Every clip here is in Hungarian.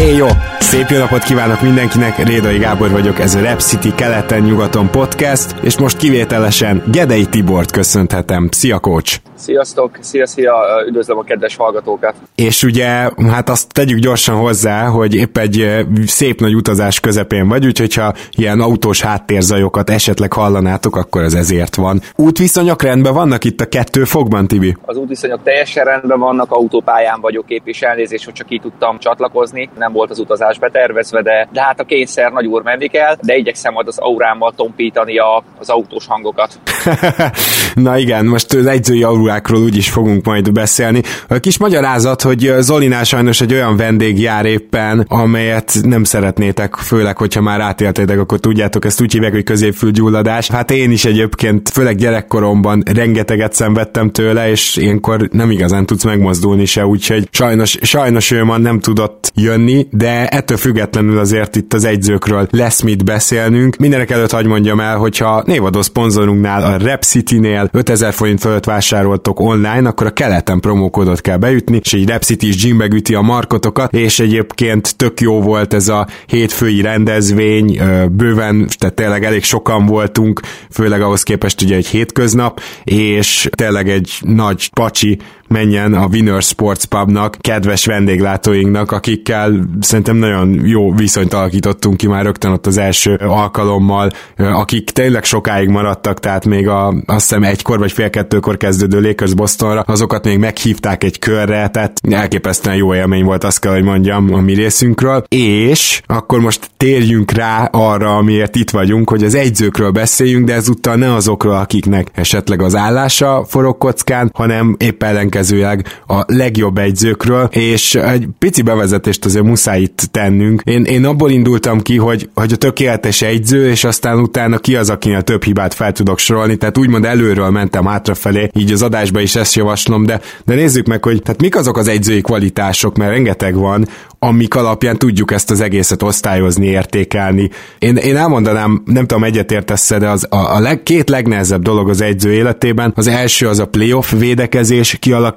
Éj jó! Szép jó napot kívánok mindenkinek, Rédai Gábor vagyok, ez a Rap City keleten-nyugaton podcast, és most kivételesen Gedei Tibort köszönhetem. Szia, coach! Sziasztok, szia, szia, üdvözlöm a kedves hallgatókat. És ugye, hát azt tegyük gyorsan hozzá, hogy épp egy szép nagy utazás közepén vagy, úgyhogy ha ilyen autós háttérzajokat esetleg hallanátok, akkor ez ezért van. Útviszonyok rendben vannak itt a kettő fogban, Tibi? Az útviszonyok teljesen rendben vannak, autópályán vagyok épp, és elnézést, hogy csak így tudtam csatlakozni, nem volt az utazás betervezve, de, de hát a kényszer nagy úr menni kell, de igyekszem majd az aurámmal tompítani a, az autós hangokat. Na igen, most az egyzői aurákról úgyis fogunk majd beszélni. A kis magyarázat, hogy Zolinál sajnos egy olyan vendég jár éppen, amelyet nem szeretnétek, főleg, hogyha már átéltétek, akkor tudjátok, ezt úgy hívják, hogy középfülgyulladás. Hát én is egyébként, főleg gyerekkoromban rengeteget szenvedtem tőle, és ilyenkor nem igazán tudsz megmozdulni se, úgyhogy sajnos, sajnos ő ma nem tudott jönni, de ettől függetlenül azért itt az egyzőkről lesz mit beszélnünk. Mindenek előtt hagy mondjam el, hogyha névadó szponzorunknál, a Rep City-nél 5000 forint fölött vásároltok online, akkor a keleten promókódot kell beütni, és egy Rep City is gymbe üti a markotokat, és egyébként tök jó volt ez a hétfői rendezvény, bőven, tehát tényleg elég sokan voltunk, főleg ahhoz képest ugye egy hétköznap, és tényleg egy nagy pacsi menjen a Winner Sports Pubnak, kedves vendéglátóinknak, akikkel szerintem nagyon jó viszonyt alakítottunk ki már rögtön ott az első alkalommal, akik tényleg sokáig maradtak, tehát még a, azt hiszem egykor vagy fél kettőkor kezdődő Lakers Bostonra, azokat még meghívták egy körre, tehát elképesztően jó élmény volt, azt kell, hogy mondjam a mi részünkről, és akkor most térjünk rá arra, amiért itt vagyunk, hogy az egyzőkről beszéljünk, de ezúttal ne azokról, akiknek esetleg az állása forog kockán, hanem épp ellenkező ellenkezőleg a legjobb egyzőkről, és egy pici bevezetést azért muszáj itt tennünk. Én, én abból indultam ki, hogy, hogy a tökéletes egyző, és aztán utána ki az, akinél több hibát fel tudok sorolni, tehát úgymond előről mentem hátrafelé, így az adásba is ezt javaslom, de, de nézzük meg, hogy tehát mik azok az egyzői kvalitások, mert rengeteg van, amik alapján tudjuk ezt az egészet osztályozni, értékelni. Én, én elmondanám, nem tudom, egyetértesz de az a, a leg, két legnehezebb dolog az egyző életében. Az első az a playoff védekezés kialakítása,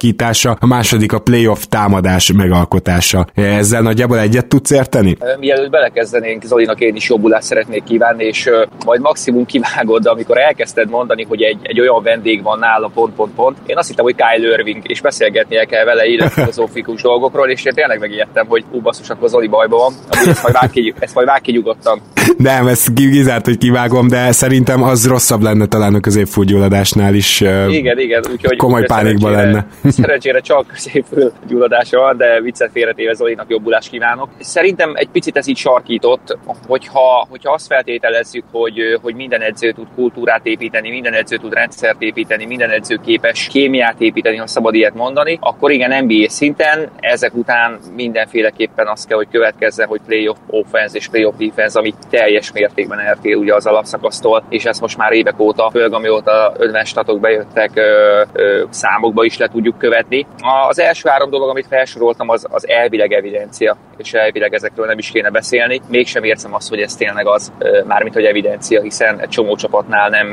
a második a playoff támadás megalkotása. Ezzel nagyjából egyet tudsz érteni? Mielőtt belekezdenénk, Zolinak én is jobbulást szeretnék kívánni, és majd maximum kivágod, amikor elkezdted mondani, hogy egy, egy olyan vendég van nála, pont, pont, pont, én azt hittem, hogy Kyle Irving, és beszélgetnie kell vele életfilozófikus dolgokról, és én tényleg megijedtem, hogy hú, basszus, akkor Zoli bajban van. Amúgy ezt majd vág ki, ezt majd vág ki nyugodtan. Nem, ezt kizárt, hogy kivágom, de szerintem az rosszabb lenne talán a középfúgyulladásnál is. Igen, igen, úgyhogy komoly pánikban lenne. Szerencsére csak középfúgyulladása van, de viccet félretéve Zolinak jobbulást kívánok. Szerintem egy picit ez így sarkított, hogyha, hogyha azt feltételezzük, hogy, hogy minden edző tud kultúrát építeni, minden edző tud rendszert építeni, minden edző képes kémiát építeni, ha szabad ilyet mondani, akkor igen, NBA szinten ezek után mindenféleképpen mindenképpen az kell, hogy következzen, hogy playoff offense és playoff defense, ami teljes mértékben eltér ugye az alapszakasztól, és ezt most már évek óta, főleg amióta 50 statok bejöttek, ö, ö, számokba is le tudjuk követni. Az első három dolog, amit felsoroltam, az, az elvileg evidencia, és elvileg ezekről nem is kéne beszélni. Mégsem érzem azt, hogy ez tényleg az, mármint hogy evidencia, hiszen egy csomó csapatnál nem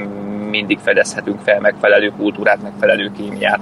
mindig fedezhetünk fel megfelelő kultúrát, megfelelő kémiát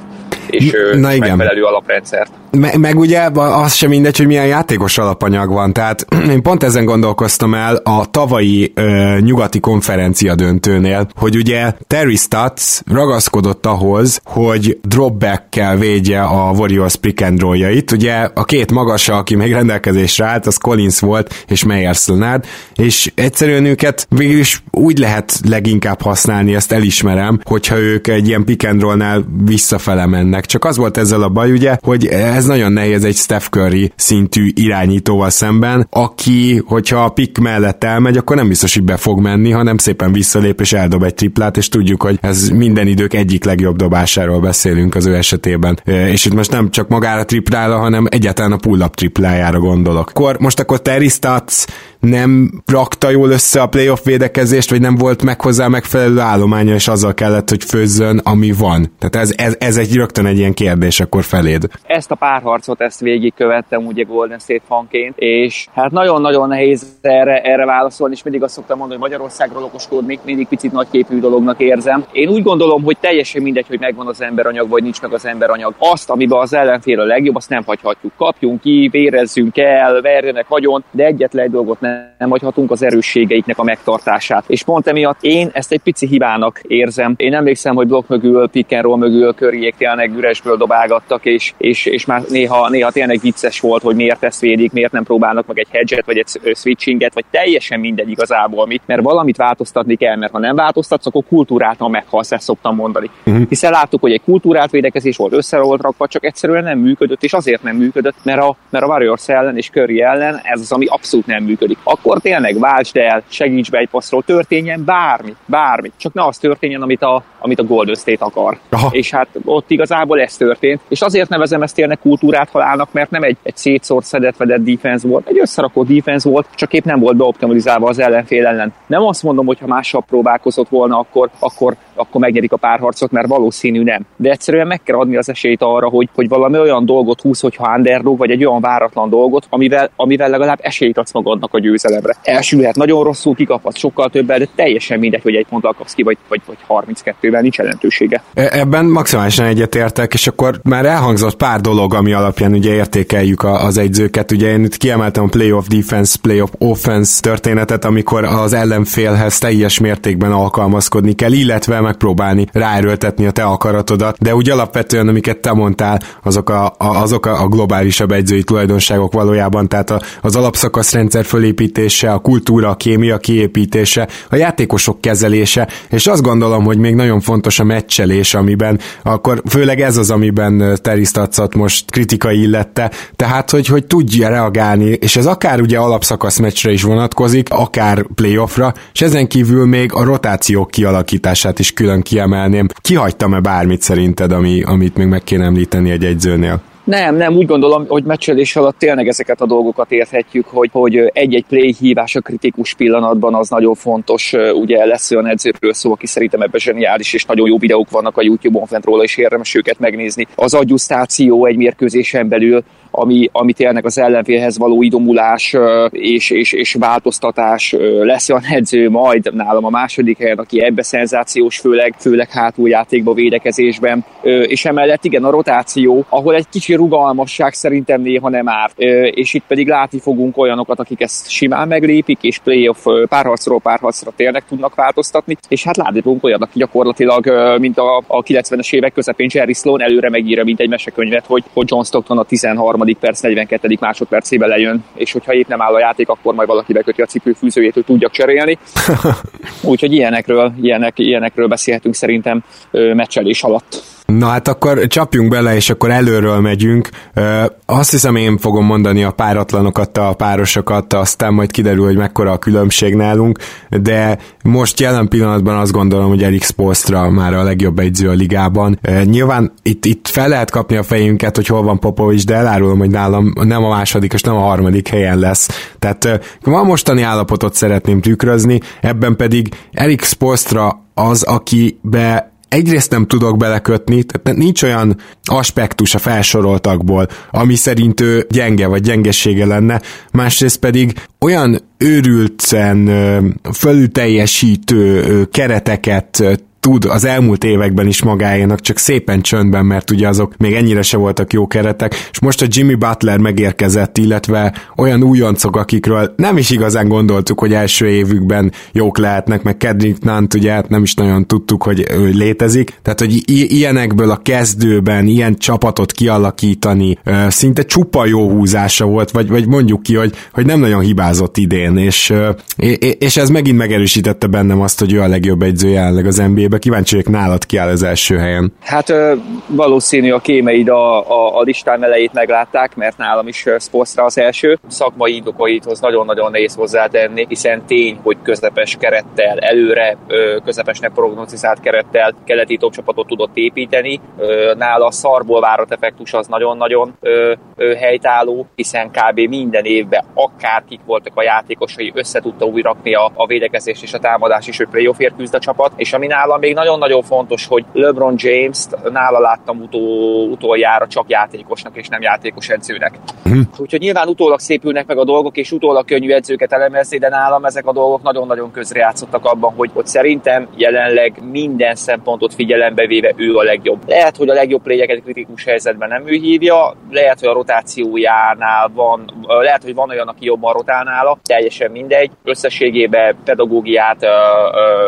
és Na igen. megfelelő alaprendszert. Me- meg ugye az sem mindegy, hogy milyen játékos alapanyag van, tehát én pont ezen gondolkoztam el a tavalyi ö, nyugati konferencia döntőnél, hogy ugye Terry Stutz ragaszkodott ahhoz, hogy dropback-kel védje a Warriors pick and roll-jait. Ugye a két magasa, aki még rendelkezésre állt, az Collins volt és Meyers Leonard, és egyszerűen őket végül is úgy lehet leginkább használni, ezt elismerem, hogyha ők egy ilyen pick and roll-nál visszafele mennek. Csak az volt ezzel a baj, ugye, hogy ez nagyon nehéz egy Steph Curry szintű irányítóval szemben, aki, hogyha a pick mellett elmegy, akkor nem biztos, hogy be fog menni, hanem szépen visszalép és eldob egy triplát, és tudjuk, hogy ez minden idők egyik legjobb dobásáról beszélünk az ő esetében. És itt most nem csak magára triplára, hanem egyáltalán a pull-up triplájára gondolok. Akkor, most akkor Terry Stotts nem rakta jól össze a playoff védekezést, vagy nem volt meg hozzá megfelelő állománya, és azzal kellett, hogy főzzön, ami van. Tehát ez, ez, ez egy rögtön egy ilyen kérdés akkor feléd. Ezt a párharcot, ezt végigkövettem ugye Golden State fanként, és hát nagyon-nagyon nehéz erre, erre válaszolni, és mindig azt szoktam mondani, hogy Magyarországról okoskodni, mindig picit nagyképű dolognak érzem. Én úgy gondolom, hogy teljesen mindegy, hogy megvan az emberanyag, vagy nincs meg az emberanyag. Azt, amiben az ellenfél a legjobb, azt nem hagyhatjuk. Kapjunk ki, vérezzünk el, verjenek agyon, de egyetlen egy dolgot nem, nem hagyhatunk az erősségeiknek a megtartását. És pont emiatt én ezt egy pici hibának érzem. Én emlékszem, hogy blokk mögül, pick and mögül körjék tényleg üresből dobálgattak, és, és, és már néha, néha tényleg vicces volt, hogy miért ezt védik, miért nem próbálnak meg egy hedget, vagy egy switchinget, vagy teljesen mindegy igazából mit, mert valamit változtatni kell, mert ha nem változtatsz, akkor kultúráltan meghalsz, ezt szoktam mondani. Uh-huh. Hiszen láttuk, hogy egy kultúrált védekezés volt, össze volt rakva, csak egyszerűen nem működött, és azért nem működött, mert a, mert a Warriors ellen és Curry ellen ez az, ami abszolút nem működik. Akkor tényleg váltsd el, segíts be egy passzról, történjen bármi, bármi. Csak ne az történjen, amit a, amit a Golden State akar. Aha. És hát ott igazából ez történt. És azért nevezem ezt tényleg kultúrát halálnak, mert nem egy, egy szétszórt szedett vedett defense volt, egy összerakott defense volt, csak épp nem volt beoptimalizálva az ellenfél ellen. Nem azt mondom, hogy ha másabb próbálkozott volna, akkor, akkor, akkor megnyerik a párharcot, mert valószínű nem. De egyszerűen meg kell adni az esélyt arra, hogy, hogy valami olyan dolgot húz, hogyha underdog, vagy egy olyan váratlan dolgot, amivel, amivel legalább esélyt adsz magadnak a győzelemre. Elsülhet nagyon rosszul, kikaphatsz sokkal többel, de teljesen mindegy, hogy egy ponttal kapsz ki, vagy, vagy, vagy 32-vel nincs jelentősége. E, ebben maximálisan egyetértek, és akkor már elhangzott pár dolog, ami alapján ugye értékeljük az egyzőket. Ugye én itt kiemeltem a playoff defense, playoff offense történetet, amikor az ellenfélhez teljes mértékben alkalmazkodni kell, illetve megpróbálni ráerőltetni a te akaratodat, de úgy alapvetően, amiket te mondtál, azok a, a, azok a globálisabb egyzői tulajdonságok valójában, tehát a, az alapszakaszrendszer fölépítése, a kultúra, a kémia kiépítése, a játékosok kezelése, és azt gondolom, hogy még nagyon fontos a meccselés, amiben akkor főleg ez az, amiben Terisztatszat most kritikai illette, tehát hogy, hogy tudja reagálni, és ez akár ugye alapszakasz meccsre is vonatkozik, akár playoffra, és ezen kívül még a rotációk kialakítását is külön kiemelném. Kihagytam-e bármit szerinted, ami, amit még meg kéne említeni egy egyzőnél? Nem, nem, úgy gondolom, hogy meccselés alatt tényleg ezeket a dolgokat érthetjük, hogy, hogy egy-egy play hívás a kritikus pillanatban az nagyon fontos. Ugye lesz olyan edzőről szó, aki szerintem ebben zseniális, és nagyon jó videók vannak a YouTube-on fent róla, és érdemes őket megnézni. Az adjusztáció egy mérkőzésen belül ami, ami tényleg az ellenfélhez való idomulás és, és, és változtatás lesz olyan edző majd nálam a második helyen, aki ebbe szenzációs, főleg, főleg hátuljátékba, védekezésben, és emellett igen a rotáció, ahol egy kicsi rugalmasság szerintem néha nem árt, és itt pedig látni fogunk olyanokat, akik ezt simán meglépik, és playoff párharcról párharcra tényleg tudnak változtatni, és hát látni fogunk olyan, aki gyakorlatilag, mint a, a 90-es évek közepén Jerry Sloan előre megírja, mint egy mesekönyvet, hogy, hogy John Stockton a 13 perc, 42. másodpercében lejön, és hogyha épp nem áll a játék, akkor majd valaki beköti a cipőfűzőjét, hogy tudjak cserélni. Úgyhogy ilyenekről, ilyenek, ilyenekről beszélhetünk szerintem meccselés alatt. Na hát akkor csapjunk bele, és akkor előről megyünk. Azt hiszem én fogom mondani a páratlanokat, a párosokat, aztán majd kiderül, hogy mekkora a különbség nálunk, de most jelen pillanatban azt gondolom, hogy Erik Spolstra már a legjobb egyző a ligában. Nyilván itt, itt fel lehet kapni a fejünket, hogy hol van Popovics, de elárulom, hogy nálam nem a második és nem a harmadik helyen lesz. Tehát van mostani állapotot szeretném tükrözni, ebben pedig Erik Spolstra az, akibe egyrészt nem tudok belekötni, tehát nincs olyan aspektus a felsoroltakból, ami szerint ő gyenge vagy gyengesége lenne, másrészt pedig olyan őrülten fölülteljesítő kereteket tud az elmúlt években is magáénak, csak szépen csöndben, mert ugye azok még ennyire se voltak jó keretek, és most a Jimmy Butler megérkezett, illetve olyan újoncok, akikről nem is igazán gondoltuk, hogy első évükben jók lehetnek, meg Kedrick Nant ugye hát nem is nagyon tudtuk, hogy ő létezik, tehát hogy i- ilyenekből a kezdőben ilyen csapatot kialakítani szinte csupa jó húzása volt, vagy, vagy mondjuk ki, hogy, hogy nem nagyon hibázott idén, és, és ez megint megerősítette bennem azt, hogy ő a legjobb egyző jelenleg az nba esélybe. Kíváncsi vagyok nálad ki áll az első helyen. Hát valószínű a kémeid a, a, a listán elejét meglátták, mert nálam is Sportsra az első. Szakmai indokaithoz nagyon-nagyon nehéz hozzátenni, hiszen tény, hogy közepes kerettel, előre közepesnek prognozizált kerettel keleti top csapatot tudott építeni. Nála a szarból várat effektus az nagyon-nagyon helytálló, hiszen kb. minden évben akárkik voltak a játékosai, össze tudta újra rakni a, a védekezést és a támadás is, hogy playoffért küzd a csapat. És ami nálam még nagyon-nagyon fontos, hogy LeBron James-t nála láttam utó, utoljára csak játékosnak és nem játékos edzőnek. Hm. Úgyhogy nyilván utólag szépülnek meg a dolgok, és utólag könnyű edzőket elemezni, de nálam ezek a dolgok nagyon-nagyon közrejátszottak abban, hogy, hogy szerintem jelenleg minden szempontot figyelembe véve ő a legjobb. Lehet, hogy a legjobb plégyeket kritikus helyzetben nem ő hívja, lehet, hogy a rotációjánál van, lehet, hogy van olyan, aki jobban rotál nála, teljesen mindegy. Összességében pedagógiát,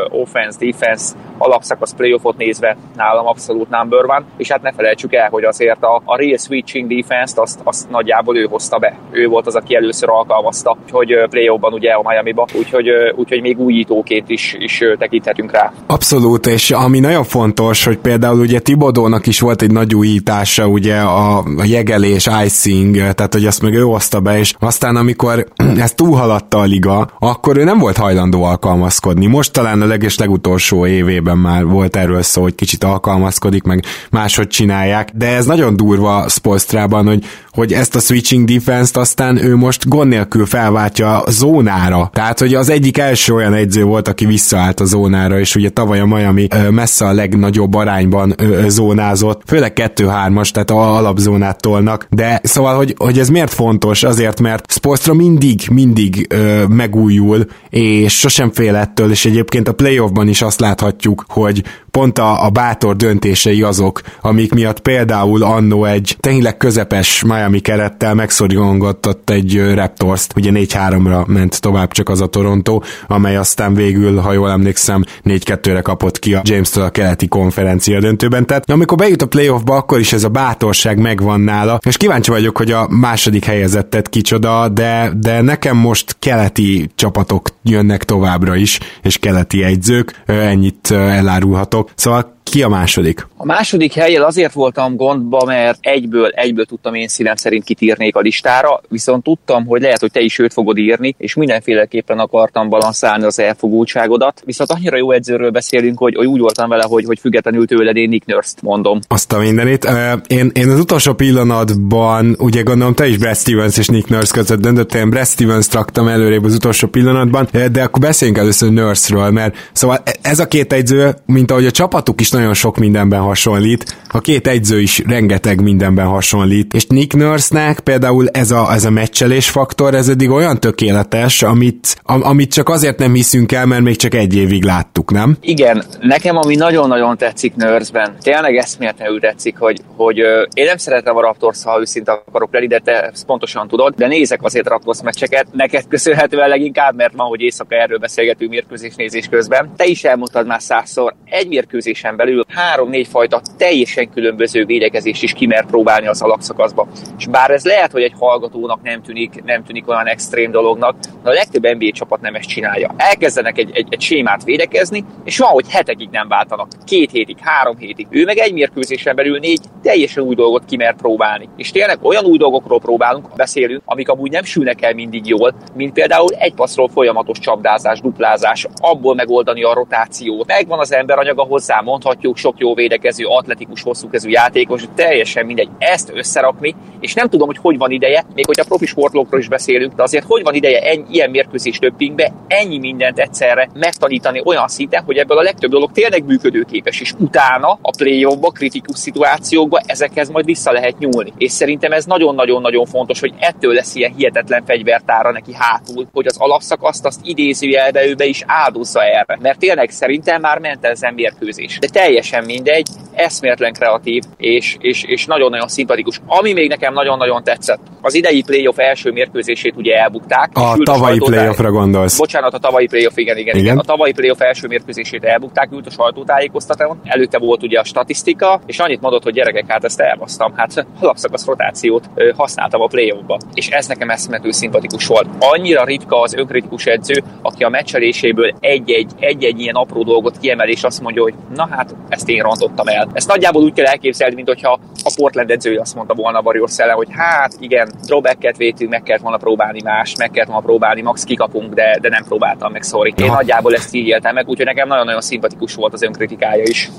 offense, defense, alapszakasz playoffot nézve nálam abszolút number one, és hát ne felejtsük el, hogy azért a, a real switching defense-t azt, azt nagyjából ő hozta be. Ő volt az, aki először alkalmazta, hogy playoffban ugye a Miami-ba, úgyhogy, úgyhogy még újítóként is, is tekinthetünk rá. Abszolút, és ami nagyon fontos, hogy például ugye Tibodónak is volt egy nagy újítása, ugye a, a jegelés, icing, tehát hogy azt meg ő hozta be, és aztán amikor ezt túlhaladta a liga, akkor ő nem volt hajlandó alkalmazkodni. Most talán a leges legutolsó évében már volt erről szó, hogy kicsit alkalmazkodik, meg máshogy csinálják, de ez nagyon durva Spolstrában, hogy, hogy ezt a switching defense-t aztán ő most gond nélkül felváltja a zónára. Tehát, hogy az egyik első olyan egyző volt, aki visszaállt a zónára, és ugye tavaly a Miami messze a legnagyobb arányban zónázott, főleg 2-3-as, tehát a alapzónát tolnak, de szóval, hogy, hogy ez miért fontos? Azért, mert Spolstra mindig, mindig ö, megújul, és sosem fél ettől, és egyébként a playoffban is azt láthatjuk, hogy pont a, a bátor döntései azok, amik miatt például annó egy tényleg közepes Miami kerettel megszorította egy Raptors-t, ugye 4-3-ra ment tovább csak az a Toronto, amely aztán végül, ha jól emlékszem, 4-2-re kapott ki a James-től a keleti konferencia döntőben. Tehát amikor bejut a playoffba, akkor is ez a bátorság megvan nála, és kíváncsi vagyok, hogy a második helyezettet kicsoda, de, de nekem most keleti csapatok jönnek továbbra is, és keleti egyzők, ennyit elárulhatok. Szóval ki a második? A második helyjel azért voltam gondba, mert egyből, egyből tudtam én szívem szerint kitírnék a listára, viszont tudtam, hogy lehet, hogy te is őt fogod írni, és mindenféleképpen akartam balanszálni az elfogultságodat. Viszont annyira jó edzőről beszélünk, hogy, hogy úgy voltam vele, hogy, hogy függetlenül tőled én Nick Nurse-t mondom. Azt a mindenit. Én, én az utolsó pillanatban, ugye gondolom te is Brad Stevens és Nick Nurse között döntöttél, Brad Stevens traktam előrébb az utolsó pillanatban, de akkor beszéljünk először Nurse-ről, mert szóval e- ez a két egyző, mint ahogy a csapatuk is nagyon sok mindenben hasonlít, a két egyző is rengeteg mindenben hasonlít, és Nick Nurse-nek például ez a, ez a meccselés faktor, ez eddig olyan tökéletes, amit, am, amit csak azért nem hiszünk el, mert még csak egy évig láttuk, nem? Igen, nekem ami nagyon-nagyon tetszik Nurse-ben, tényleg eszméletlenül tetszik, hogy, hogy én nem szeretem a Raptors, ha őszinte akarok lenni, de te ezt pontosan tudod, de nézek azért Raptors meccseket, neked köszönhetően leginkább, mert ma, hogy éjszaka erről beszélgetünk mérkőzés nézés közben. Te is elmondtad már százszor, egy mérkőzésen belül három-négy fajta teljesen különböző védekezés is kimert próbálni az alakszakaszba. És bár ez lehet, hogy egy hallgatónak nem tűnik, nem tűnik olyan extrém dolognak, de a legtöbb NBA csapat nem ezt csinálja. Elkezdenek egy, egy, egy sémát védekezni, és van, hogy hetekig nem váltanak. Két hétig, három hétig. Ő meg egy mérkőzésen belül négy teljesen új dolgot kimert próbálni. És tényleg olyan új dolgokról próbálunk, beszélünk, amik amúgy nem sülnek el mindig jól, mint például egy passzról folyamatos csapdázás, duplázás, abból megoldani a rotációt. Megvan az ember anyaga hozzá, mondhatjuk, sok jó védekező, atletikus, hosszúkezű játékos, teljesen mindegy. Ezt összerakni, és nem tudom, hogy hogy van ideje, még hogy a profi sportlókról is beszélünk, de azért hogy van ideje ennyi, ilyen mérkőzés többingbe ennyi mindent egyszerre megtanítani olyan szinten, hogy ebből a legtöbb dolog tényleg működőképes, és utána a play kritikus szituációkba ezekhez majd vissza lehet nyúlni. És szerintem ez nagyon-nagyon-nagyon fontos, hogy ettől lesz ilyen hihetetlen fegyvertára neki hátul, hogy az alapszakaszt azt idézőjelbe őbe is áldozza erre. Mert tényleg szerintem már ment ezen mérkőzés. De teljesen mindegy, eszméletlen kreatív, és, és, és nagyon-nagyon szimpatikus. Ami még nekem nagyon-nagyon tetszett, az idei playoff első mérkőzését ugye elbukták. A tavalyi playoffra gondolsz. Bocsánat, a tavalyi playoff, igen, igen, igen. igen. A tavalyi playoff első mérkőzését elbukták, ült a sajtótájékoztatón. Előtte volt ugye a statisztika, és annyit mondott, hogy gyerekek, hát ezt elbasztam. Hát alapszakasz rotációt használtam a playoffba. És ez nekem eszmető szimpatikus volt. Annyira ritka az önkritikus edző, aki a meccseléséből egy-egy, egy-egy ilyen apró dolgot kiemel, és azt mondja, hogy na hát, ezt én rontottam el. Ezt nagyjából úgy kell elképzelni, mint hogyha a Portland edzője azt mondta volna a Warriors ellen, hogy hát igen, drawbacket vétünk, meg kellett volna próbálni más, meg kellett volna próbálni, max kikapunk, de, de nem próbáltam meg, sorry. Én nagyjából ezt így éltem meg, úgyhogy nekem nagyon-nagyon szimpatikus volt az önkritikája is.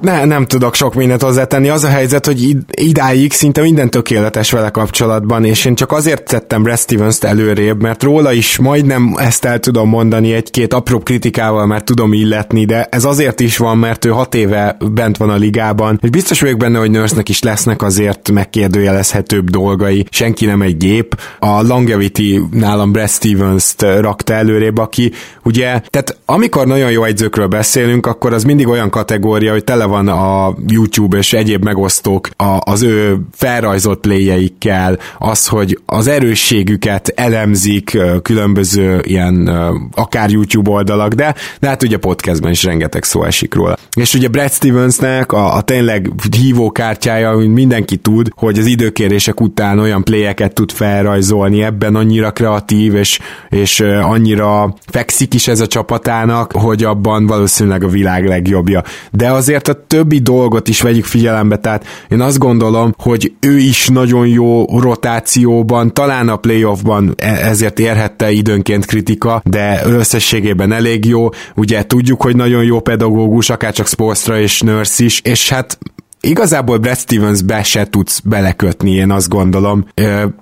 Ne, nem tudok sok mindent hozzátenni. Az a helyzet, hogy id- idáig szinte minden tökéletes vele kapcsolatban, és én csak azért tettem Brad Stevens-t előrébb, mert róla is majdnem ezt el tudom mondani egy-két apró kritikával, mert tudom illetni, de ez azért is van, mert ő hat éve bent van a ligában, és biztos vagyok benne, hogy nurse is lesznek azért megkérdőjelezhetőbb dolgai. Senki nem egy gép. A longevity nálam Brad Stevens-t rakta előrébb, aki ugye, tehát amikor nagyon jó egyzőkről beszélünk, akkor az mindig olyan kategória, hogy tele van a YouTube és egyéb megosztók a, az ő felrajzolt pléjeikkel, az, hogy az erősségüket elemzik különböző ilyen akár YouTube oldalak, de, de hát ugye podcastben is rengeteg szó esik róla. És ugye Brad Stevensnek a, a tényleg hívókártyája, hogy mindenki tud, hogy az időkérések után olyan pléjeket tud felrajzolni, ebben annyira kreatív, és, és annyira fekszik is ez a csapatának, hogy abban valószínűleg a világ legjobbja. De azért a többi dolgot is vegyük figyelembe, tehát én azt gondolom, hogy ő is nagyon jó rotációban, talán a playoffban e, ezért érhette időnként kritika, de összességében elég jó. Ugye tudjuk, hogy nagyon jó pedagógus, akár csak Spolstra és Nurse is, és hát igazából Brad Stevens be se tudsz belekötni, én azt gondolom,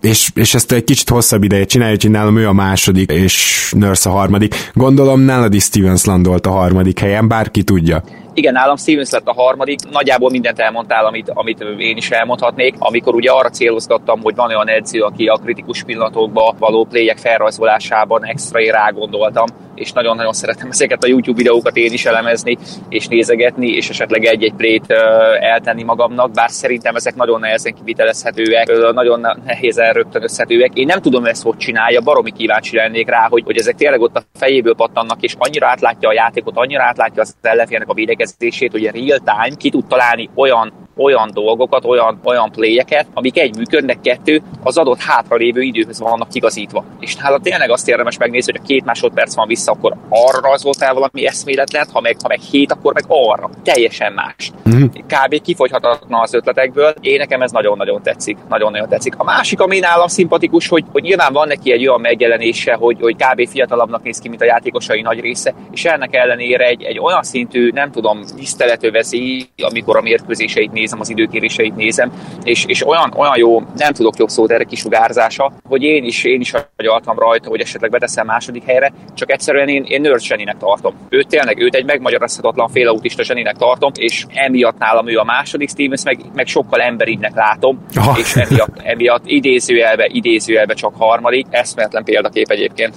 és, és ezt egy kicsit hosszabb ideje csinálja, hogy nálam ő a második, és Nurse a harmadik. Gondolom nálad is Stevens landolt a harmadik helyen, bárki tudja. Igen, nálam Stevens lett a harmadik, nagyjából mindent elmondtál, amit, amit én is elmondhatnék. Amikor ugye arra célozgattam, hogy van olyan edző, aki a kritikus pillanatokban való pléjek felrajzolásában extra én rágondoltam, és nagyon-nagyon szeretem ezeket a YouTube videókat én is elemezni, és nézegetni, és esetleg egy-egy plét eltenni magamnak, bár szerintem ezek nagyon nehezen kivitelezhetőek, nagyon nehézen rögtönözhetőek. Én nem tudom ezt hogy csinálja, baromi kíváncsi lennék rá, hogy, hogy ezek tényleg ott a fejéből pattannak, és annyira átlátja a játékot, annyira átlátja az ellenfélnek a védekezését, hogy real time ki tud találni olyan olyan dolgokat, olyan, olyan pléjeket, amik egy működnek, kettő, az adott hátralévő időhöz vannak igazítva. És nála tényleg azt érdemes megnézni, hogy a két másodperc van vissza, akkor arra rajzoltál valami eszméletlen, ha meg, ha meg hét, akkor meg arra. Teljesen más. Mm-hmm. Kb. kifogyhatatlan az ötletekből. Én nekem ez nagyon-nagyon tetszik. Nagyon-nagyon tetszik. A másik, ami nálam szimpatikus, hogy, hogy nyilván van neki egy olyan megjelenése, hogy, hogy kb. fiatalabbnak néz ki, mint a játékosai nagy része, és ennek ellenére egy, egy olyan szintű, nem tudom, tiszteletövezi, amikor a mérkőzéseit néz nézem, az időkéréseit nézem, és, és olyan, olyan jó, nem tudok jobb szót erre kisugárzása, hogy én is, én is agyaltam rajta, hogy esetleg beteszem második helyre, csak egyszerűen én, én nerd zseninek tartom. Őt tényleg, őt egy megmagyarázhatatlan félautista zseninek tartom, és emiatt nálam ő a második Stevens, meg, meg sokkal emberibbnek látom, oh. és emiatt, emiatt idézőjelbe, idézőjelbe csak harmadik, eszméletlen példakép egyébként.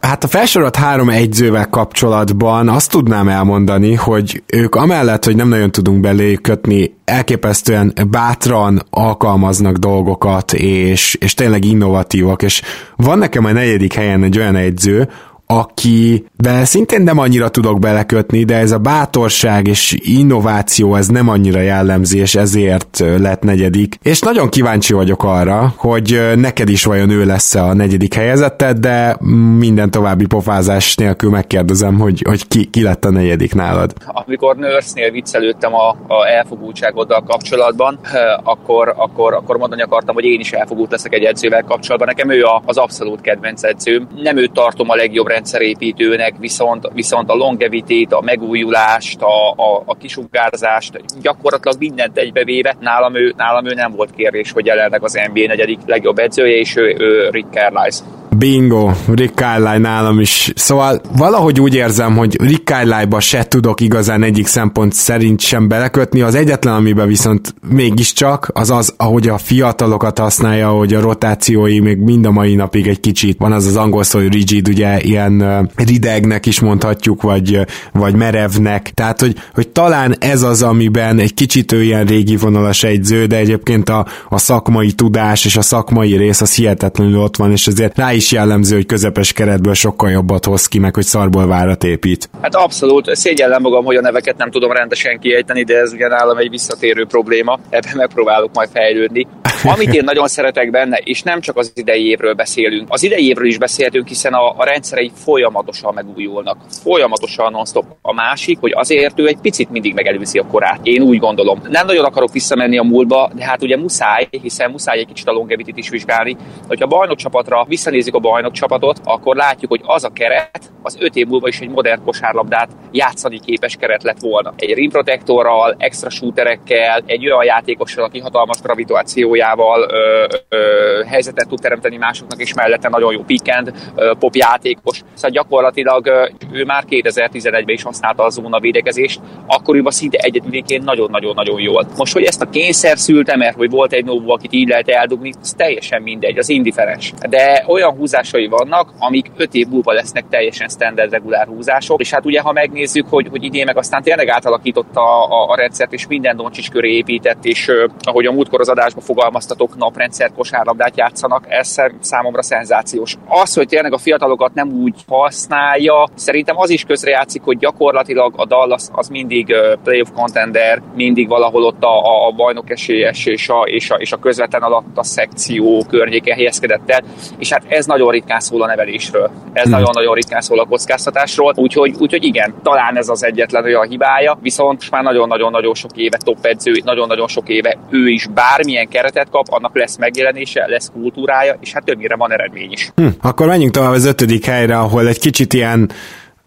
Hát a felsorolt három egyzővel kapcsolatban azt tudnám elmondani, hogy ők amellett, hogy nem nagyon tudunk belé kötni, elképesztően bátran alkalmaznak dolgokat, és, és tényleg innovatívak, és van nekem a negyedik helyen egy olyan egyző, akivel szintén nem annyira tudok belekötni, de ez a bátorság és innováció ez nem annyira jellemzi, és ezért lett negyedik. És nagyon kíváncsi vagyok arra, hogy neked is vajon ő lesz a negyedik helyezetted, de minden további pofázás nélkül megkérdezem, hogy, hogy ki, ki lett a negyedik nálad. Amikor Nurse-nél viccelődtem a, a elfogultságoddal kapcsolatban, akkor, akkor, akkor mondani akartam, hogy én is elfogult leszek egy edzővel kapcsolatban. Nekem ő az abszolút kedvenc edzőm. Nem őt tartom a legjobb rendszerépítőnek, viszont, viszont a longevitét, a megújulást, a, a, a kisugárzást, gyakorlatilag mindent egybevéve, nálam ő, nálam ő nem volt kérdés, hogy jelenleg az NBA negyedik legjobb edzője, és ő, ő Rick Carlisle. Bingo, Rick Carlisle nálam is. Szóval valahogy úgy érzem, hogy Rick Carlisle-ba se tudok igazán egyik szempont szerint sem belekötni. Az egyetlen, amiben viszont mégiscsak, az az, ahogy a fiatalokat használja, hogy a rotációi még mind a mai napig egy kicsit van az az angol szó, hogy rigid, ugye ilyen ridegnek is mondhatjuk, vagy, vagy merevnek. Tehát, hogy, hogy talán ez az, amiben egy kicsit ő ilyen régi vonalas egyző, de egyébként a, a szakmai tudás és a szakmai rész az hihetetlenül ott van, és azért rá is jellemző, hogy közepes keretből sokkal jobbat hoz ki, meg hogy szarból várat épít. Hát abszolút, szégyellem magam, hogy a neveket nem tudom rendesen kiejteni, de ez ugye nálam egy visszatérő probléma, ebben megpróbálok majd fejlődni. Amit én nagyon szeretek benne, és nem csak az idei évről beszélünk, az idei évről is beszéltünk, hiszen a, a rendszerei folyamatosan megújulnak. Folyamatosan non-stop. A másik, hogy azért ő egy picit mindig megelőzi a korát. Én úgy gondolom. Nem nagyon akarok visszamenni a múltba, de hát ugye muszáj, hiszen muszáj egy kicsit a longevity is vizsgálni. Hogyha a bajnok csapatra visszanézik a bajnok csapatot, akkor látjuk, hogy az a keret az öt év múlva is egy modern kosárlabdát játszani képes keret lett volna. Egy rim protektorral, extra shooterekkel, egy olyan játékossal, aki hatalmas gravitációjával ö, ö, helyzetet tud teremteni másoknak, és mellette nagyon jó pick and pop játékos. Szóval gyakorlatilag ő már 2011-ben is használta a zóna védekezést, akkoriban szinte egyedüliként nagyon-nagyon-nagyon jól. Most, hogy ezt a kényszer szülte, mert hogy volt egy novó, akit így lehet eldugni, ez teljesen mindegy, az indiferens. De olyan húzásai vannak, amik öt év múlva lesznek teljesen standard regulár húzások, és hát ugye ha megnézzük, hogy, hogy idén meg aztán tényleg átalakította a, a, a rendszert, és minden Doncsics köré épített, és uh, ahogy a múltkor az adásban fogalmaztatok, naprendszer kosárlabdát játszanak, ez számomra szenzációs. Az, hogy tényleg a fiatalokat nem úgy használja, szerintem az is közrejátszik, hogy gyakorlatilag a Dallas az mindig playoff contender, mindig valahol ott a, a bajnok esélyes és a, és a, és a közvetlen alatt a szekció környéke helyezkedett el, és hát ez nagyon ritkán szól a nevelésről. Ez hmm. nagyon-nagyon ritkán szól a kockáztatásról, úgyhogy, úgyhogy igen, talán ez az egyetlen olyan hibája, viszont már nagyon-nagyon-nagyon sok éve top edző, nagyon-nagyon sok éve ő is bármilyen keretet kap, annak lesz megjelenése, lesz kultúrája, és hát többnyire van eredmény is. Hm, akkor menjünk tovább az ötödik helyre, ahol egy kicsit ilyen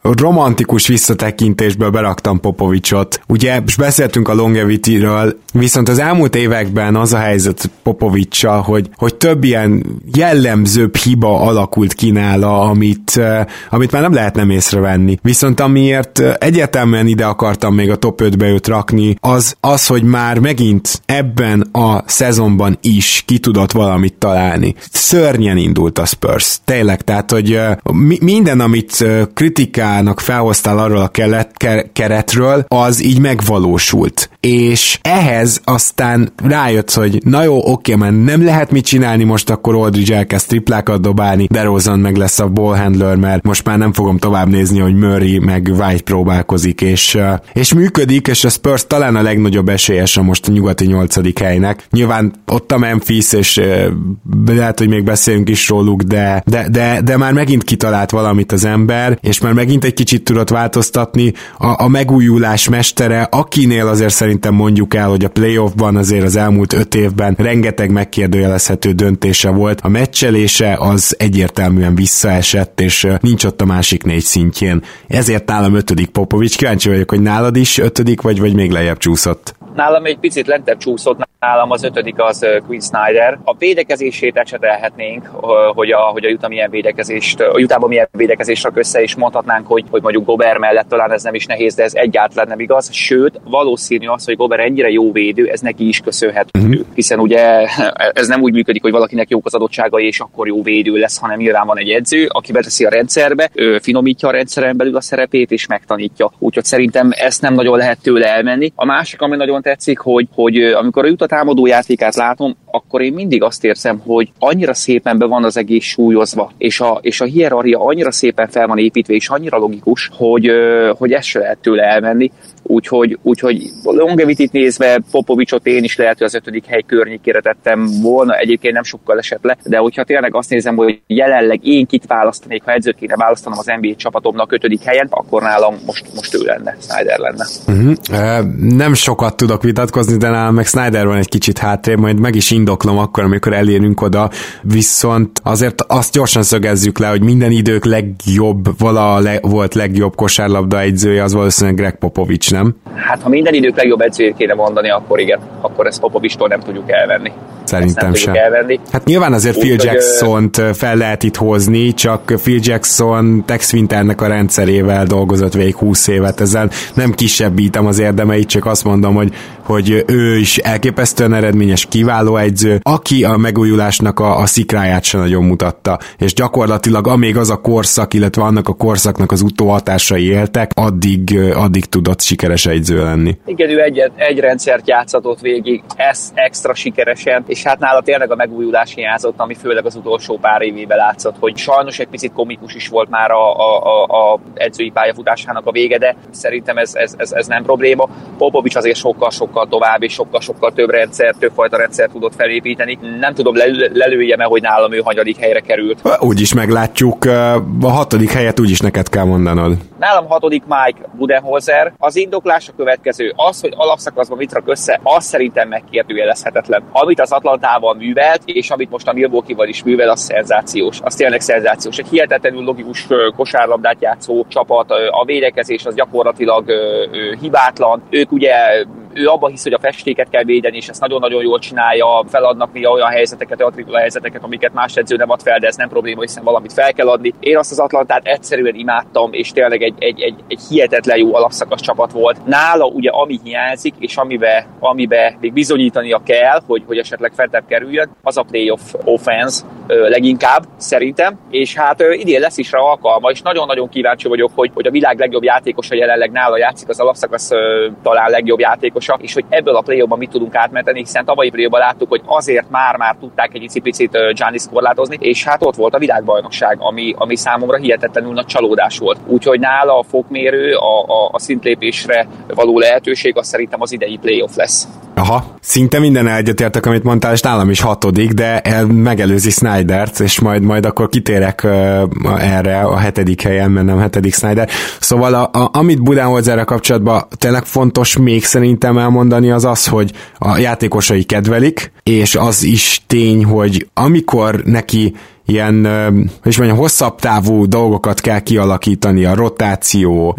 romantikus visszatekintésből beraktam Popovicsot. Ugye, és beszéltünk a longevity-ről, viszont az elmúlt években az a helyzet Popovicsa, hogy, hogy több ilyen jellemzőbb hiba alakult ki nála, amit, eh, amit már nem lehet nem észrevenni. Viszont amiért eh, egyértelműen ide akartam még a top 5-be őt rakni, az az, hogy már megint ebben a szezonban is ki tudott valamit találni. Szörnyen indult a Spurs. Tényleg, tehát, hogy eh, minden, amit kritikál magának felhoztál arról a kelet, keretről, az így megvalósult. És ehhez aztán rájött, hogy na jó, oké, mert nem lehet mit csinálni, most akkor Aldridge elkezd triplákat dobálni, DeRozan meg lesz a ballhandler, mert most már nem fogom tovább nézni, hogy Murray meg White próbálkozik, és, és működik, és a Spurs talán a legnagyobb esélyes a most a nyugati nyolcadik helynek. Nyilván ott a Memphis, és lehet, hogy még beszélünk is róluk, de, de, de, de már megint kitalált valamit az ember, és már megint megint egy kicsit tudott változtatni. A, a megújulás mestere, akinél azért szerintem mondjuk el, hogy a playoffban azért az elmúlt öt évben rengeteg megkérdőjelezhető döntése volt. A meccselése az egyértelműen visszaesett, és nincs ott a másik négy szintjén. Ezért nálam ötödik Popovics. Kíváncsi vagyok, hogy nálad is ötödik, vagy, vagy még lejjebb csúszott. Nálam egy picit lentebb csúszott, nálam az ötödik az Queen Snyder. A védekezését ecsetelhetnénk, hogy a, hogy a Utah milyen védekezést, a Utahban milyen védekezést rak össze, és mondhatnánk, hogy, hogy mondjuk Gober mellett talán ez nem is nehéz, de ez egyáltalán nem igaz. Sőt, valószínű az, hogy Gober ennyire jó védő, ez neki is köszönhető. Uh-huh. Hiszen ugye ez nem úgy működik, hogy valakinek jók az adottságai, és akkor jó védő lesz, hanem nyilván van egy edző, aki beteszi a rendszerbe, ő finomítja a rendszeren belül a szerepét, és megtanítja. Úgyhogy szerintem ezt nem nagyon lehet tőle elmenni. A másik, ami nagyon tetszik, hogy, hogy amikor a Utah támadó játékát látom, akkor én mindig azt érzem, hogy annyira szépen be van az egész súlyozva, és a, és a hierarchia annyira szépen fel van építve, és annyira logikus, hogy, hogy ezt se lehet tőle elmenni. Úgyhogy, úgyhogy longevity nézve Popovicsot én is lehet, hogy az ötödik hely környékére tettem volna, egyébként nem sokkal esett le, de hogyha tényleg azt nézem, hogy jelenleg én kit választanék, ha edzőt kéne választanom az NBA csapatomnak ötödik helyen, akkor nálam most, most ő lenne, Snyder lenne. Uh-huh. Uh, nem sokat tudok vitatkozni, de nálam meg Snyder van egy kicsit hátrébb, majd meg is indoklom akkor, amikor elérünk oda, viszont azért azt gyorsan szögezzük le, hogy minden idők legjobb, vala le, volt legjobb kosárlabda egyzője, az valószínűleg Greg Popovics, nem? nem? Hát ha minden idők legjobb edzőjét kéne mondani, akkor igen, akkor ezt Popovistól nem tudjuk elvenni. Szerintem sem. Elvenni. Hát nyilván azért Úgy, Phil Jackson-t fel lehet itt hozni, csak Phil Jackson Tex Winternek a rendszerével dolgozott végig 20 évet, ezzel nem kisebbítem az érdemeit, csak azt mondom, hogy, hogy ő is elképesztően eredményes, kiváló egyző, aki a megújulásnak a, a szikráját sem nagyon mutatta, és gyakorlatilag amíg az a korszak, illetve annak a korszaknak az utóhatásai éltek, addig, addig tudott sikeres egyző lenni. Igen, ő egy, egy rendszert játszatott végig, ez extra sikeresen, és hát nála tényleg a megújulás hiányzott, ami főleg az utolsó pár évében látszott, hogy sajnos egy picit komikus is volt már a, a, a, edzői pályafutásának a vége, de szerintem ez, ez, ez, ez nem probléma. Popovics azért sokkal-sokkal tovább, és sokkal-sokkal több rendszer, többfajta rendszer tudott felépíteni. Nem tudom, lelőjem -e, hogy nálam ő hanyadik helyre került. Úgy is meglátjuk. A hatodik helyet úgy is neked kell mondanod. Nálam hatodik Mike Budenholzer. Az indoklás a következő. Az, hogy alapszakaszban mit rak össze, az szerintem megkérdőjelezhetetlen. Amit az Atlantával művelt, és amit most a Milwaukee-val is művel, az szenzációs. Az tényleg szenzációs. Egy hihetetlenül logikus kosárlabdát játszó csapat, a védekezés az gyakorlatilag hibátlan. Ők ugye ő abban hisz, hogy a festéket kell védeni, és ezt nagyon-nagyon jól csinálja, feladnak néha olyan helyzeteket, olyan helyzeteket, amiket más edző nem ad fel, de ez nem probléma, hiszen valamit fel kell adni. Én azt az Atlantát egyszerűen imádtam, és tényleg egy, egy, egy, egy hihetetlen jó alapszakasz csapat volt. Nála ugye ami hiányzik, és amibe, amibe még bizonyítania kell, hogy, hogy esetleg fentebb kerüljön, az a playoff offense leginkább, szerintem, és hát idén lesz is rá alkalma, és nagyon-nagyon kíváncsi vagyok, hogy, hogy a világ legjobb játékosa jelenleg nála játszik, az alapszakasz talán legjobb játékosa, és hogy ebből a play mit tudunk átmenteni, hiszen tavalyi play láttuk, hogy azért már-már tudták egy picit Giannis korlátozni, és hát ott volt a világbajnokság, ami, ami számomra hihetetlenül nagy csalódás volt. Úgyhogy nála a fokmérő, a, a, a szintlépésre való lehetőség, az szerintem az idei playoff lesz. Aha, szinte minden egyetértek, amit mondtál, és nálam is hatodik, de megelőzi Snydert, és majd majd akkor kitérek uh, erre a hetedik helyen, mert nem hetedik Snyder. Szóval a, a, amit Budenholzerre kapcsolatban tényleg fontos még szerintem elmondani az az, hogy a játékosai kedvelik, és az is tény, hogy amikor neki ilyen, és mondjam, hosszabb távú dolgokat kell kialakítani, a rotáció,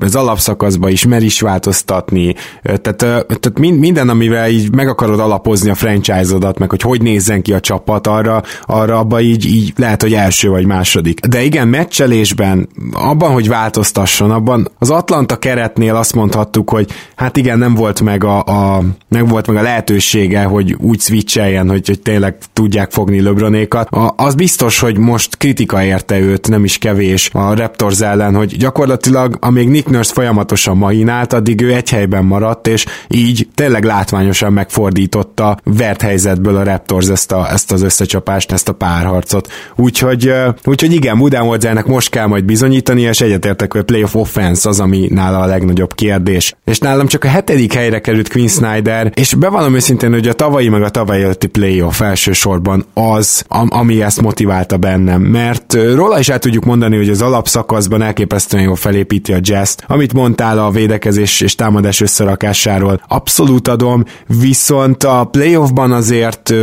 az alapszakaszba is mer is változtatni, tehát, tehát minden, amivel így meg akarod alapozni a franchise-odat, meg hogy hogy nézzen ki a csapat, arra, arra abba így, így lehet, hogy első vagy második. De igen, meccselésben, abban, hogy változtasson, abban az Atlanta keretnél azt mondhattuk, hogy hát igen, nem volt meg a, a nem volt meg a lehetősége, hogy úgy switcheljen, hogy, hogy tényleg tudják fogni LeBronékat. A, az biztos, hogy most kritika érte őt, nem is kevés a Raptors ellen, hogy gyakorlatilag amíg Nick Nurse folyamatosan mahinált, addig ő egy helyben maradt, és így tényleg látványosan megfordította vert helyzetből a Raptors ezt, a, ezt az összecsapást, ezt a párharcot. Úgyhogy, úgyhogy igen, Budenholzernek most kell majd bizonyítani, és egyetértek, hogy a playoff offense az, ami nála a legnagyobb kérdés. És nálam csak a hetedik helyre került Quinn Snyder, és bevallom őszintén, hogy a tavalyi meg a tavalyi előtti playoff elsősorban az, ami ezt motiválta bennem, mert róla is el tudjuk mondani, hogy az alapszakaszban elképesztően jól felépíti a jazz amit mondtál a védekezés és támadás összerakásáról, abszolút adom, viszont a playoffban azért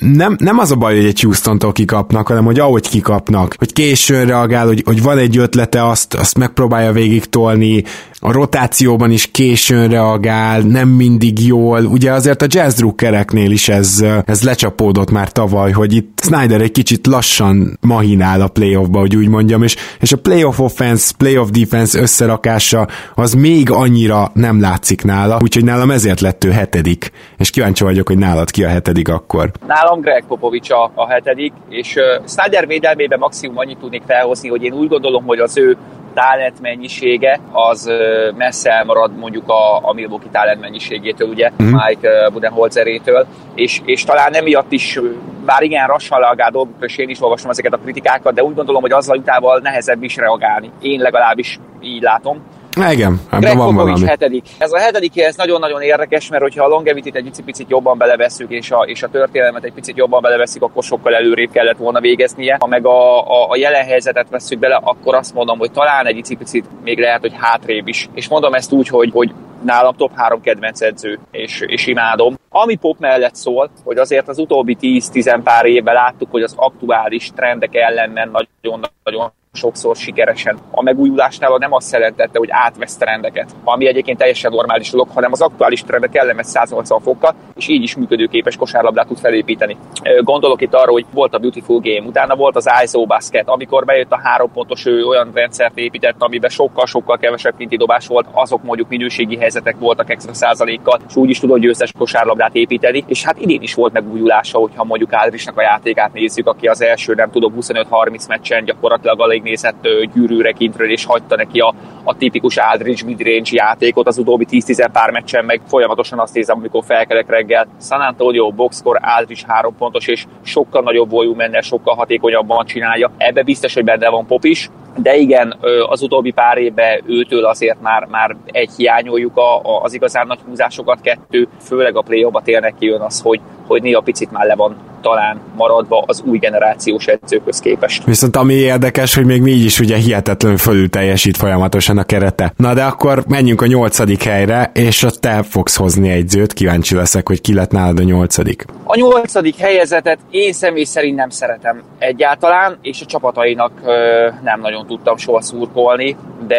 nem, nem az a baj, hogy egy Houston-tól kikapnak, hanem hogy ahogy kikapnak, hogy későn reagál, hogy, hogy van egy ötlete, azt, azt megpróbálja végig tolni, a rotációban is későn reagál, nem mindig jól. Ugye azért a jazz drukkereknél is ez, ez lecsapódott már tavaly, hogy itt Snyder egy kicsit lassan mahinál a playoffba, hogy úgy mondjam, és, és a playoff offense, playoff defense összerakása az még annyira nem látszik nála, úgyhogy nálam ezért lett ő hetedik, és kíváncsi vagyok, hogy nálad ki a hetedik akkor. Nálam Greg Popovics a, a hetedik, és uh, Snyder védelmében maximum annyit tudnék felhozni, hogy én úgy gondolom, hogy az ő talent mennyisége az messze elmarad mondjuk a, a Milwaukee talent mennyiségétől, ugye, mm. Mike Budenholzerétől, és, és talán emiatt is bár igen, rassan reagál dolgokra, és én is olvasom ezeket a kritikákat, de úgy gondolom, hogy azzal utával nehezebb is reagálni. Én legalábbis így látom. Igen, Greg van valami. hetedik. Ez a hetedik, ez nagyon-nagyon érdekes, mert hogyha a longevity egy picit jobban beleveszünk, és a, és a történelmet egy picit jobban beleveszik, akkor sokkal előrébb kellett volna végeznie. Ha meg a, a, a jelen helyzetet veszük bele, akkor azt mondom, hogy talán egy picit még lehet, hogy hátrébb is. És mondom ezt úgy, hogy, hogy nálam top 3 kedvenc edző, és, és imádom. Ami Pop mellett szól, hogy azért az utóbbi 10-10 pár évben láttuk, hogy az aktuális trendek ellenben nagyon-nagyon sokszor sikeresen. A megújulásnál nem azt jelentette, hogy átvesz trendeket, ami egyébként teljesen normális dolog, hanem az aktuális trendek ellemet 180 fokkal, és így is működőképes kosárlabdát tud felépíteni. Gondolok itt arra, hogy volt a Beautiful Game, utána volt az ISO Basket, amikor bejött a három pontos, ő olyan rendszert épített, amiben sokkal-sokkal kevesebb pinti dobás volt, azok mondjuk minőségi helyzetek voltak extra százalékkal, és úgy is tudott győztes kosárlabdát építeni. És hát idén is volt megújulása, hogyha mondjuk Ádrisnak a játékát nézzük, aki az első, nem tudom, 25-30 meccsen gyakorlatilag nézett gyűrűre kintről, és hagyta neki a, a tipikus Aldridge midrange játékot az utóbbi 10-10 pár meccsen, meg folyamatosan azt nézem, amikor felkelek reggel. San Antonio boxkor Aldridge három pontos, és sokkal nagyobb volumennel, sokkal hatékonyabban csinálja. Ebbe biztos, hogy benne van Pop is, de igen, az utóbbi pár évben őtől azért már, már egy hiányoljuk a, a, az igazán nagy húzásokat, kettő, főleg a play tényleg kijön az, hogy, hogy néha picit már le van talán maradva az új generációs edzőköz képest. Viszont ami érdekes, hogy még mi is ugye hihetetlenül fölül teljesít folyamatosan a kerete. Na de akkor menjünk a nyolcadik helyre, és ott te fogsz hozni egy zőt, kíváncsi leszek, hogy ki lett nálad a nyolcadik. A nyolcadik helyezetet én személy szerint nem szeretem egyáltalán, és a csapatainak ö, nem nagyon tudtam soha szurkolni, de,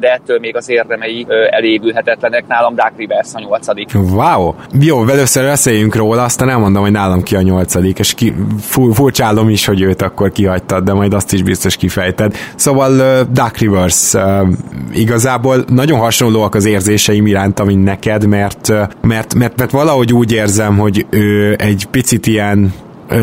de ettől még az érdemei ö, elévülhetetlenek. Nálam Dark Rivers a nyolcadik. Wow! Jó, először beszéljünk róla, aztán elmondom, hogy nálam ki a nyolcadik, és ki, furcsálom is, hogy őt akkor kihagytad, de majd azt is biztos kifejted. Szóval uh, Dark Rivers uh, igazából nagyon hasonlóak az érzéseim iránta, mint neked, mert, mert, mert, mert valahogy úgy érzem, hogy ő egy picit ilyen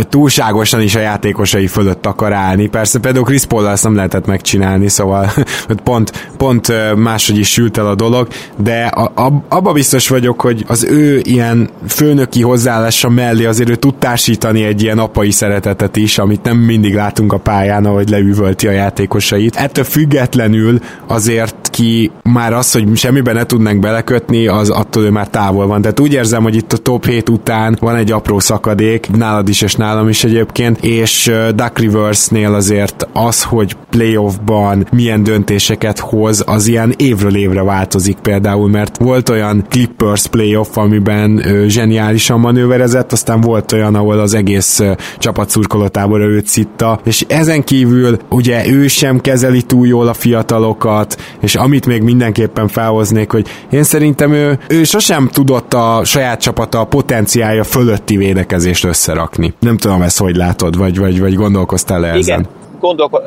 túlságosan is a játékosai fölött akar állni. Persze például Chris paul ezt nem lehetett megcsinálni, szóval pont, pont máshogy is sült el a dolog, de a, a, abba biztos vagyok, hogy az ő ilyen főnöki hozzáállása mellé azért ő tud társítani egy ilyen apai szeretetet is, amit nem mindig látunk a pályán, ahogy leüvölti a játékosait. Ettől függetlenül azért ki már az, hogy semmiben ne tudnánk belekötni, az attól ő már távol van. Tehát úgy érzem, hogy itt a top 7 után van egy apró szakadék, nálad is és nálam is egyébként, és Duck Rivers-nél azért az, hogy playoffban milyen döntéseket hoz, az ilyen évről évre változik például, mert volt olyan Clippers playoff, amiben zseniálisan manőverezett, aztán volt olyan, ahol az egész csapat szurkolatából őt szitta, és ezen kívül ugye ő sem kezeli túl jól a fiatalokat, és amit még mindenképpen felhoznék, hogy én szerintem ő, ő sosem tudott a saját csapata potenciája fölötti védekezést összerakni. Nem tudom ezt, hogy látod, vagy, vagy, vagy gondolkoztál-e ezen? Igen gondolko-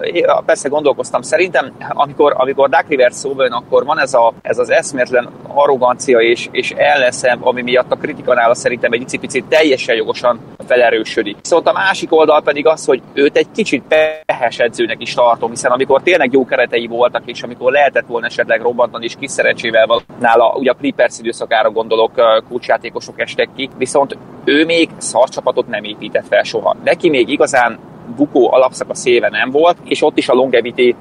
persze gondolkoztam. Szerintem, amikor, amikor Duck River szóba jön, akkor van ez, a, ez az eszméletlen arrogancia és, és elleszem, ami miatt a kritikanál szerintem egy picit teljesen jogosan felerősödik. Viszont a másik oldal pedig az, hogy őt egy kicsit pehes edzőnek is tartom, hiszen amikor tényleg jó keretei voltak, és amikor lehetett volna esetleg robbantani, és kis szerencsével van nála, ugye a Clippers időszakára gondolok, kulcsjátékosok estek ki, viszont ő még szarcsapatot nem épített fel soha. Neki még igazán bukó alapszakasz éve nem volt, és ott is a longevity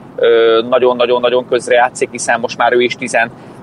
nagyon-nagyon-nagyon közrejátszik, hiszen most már ő is 10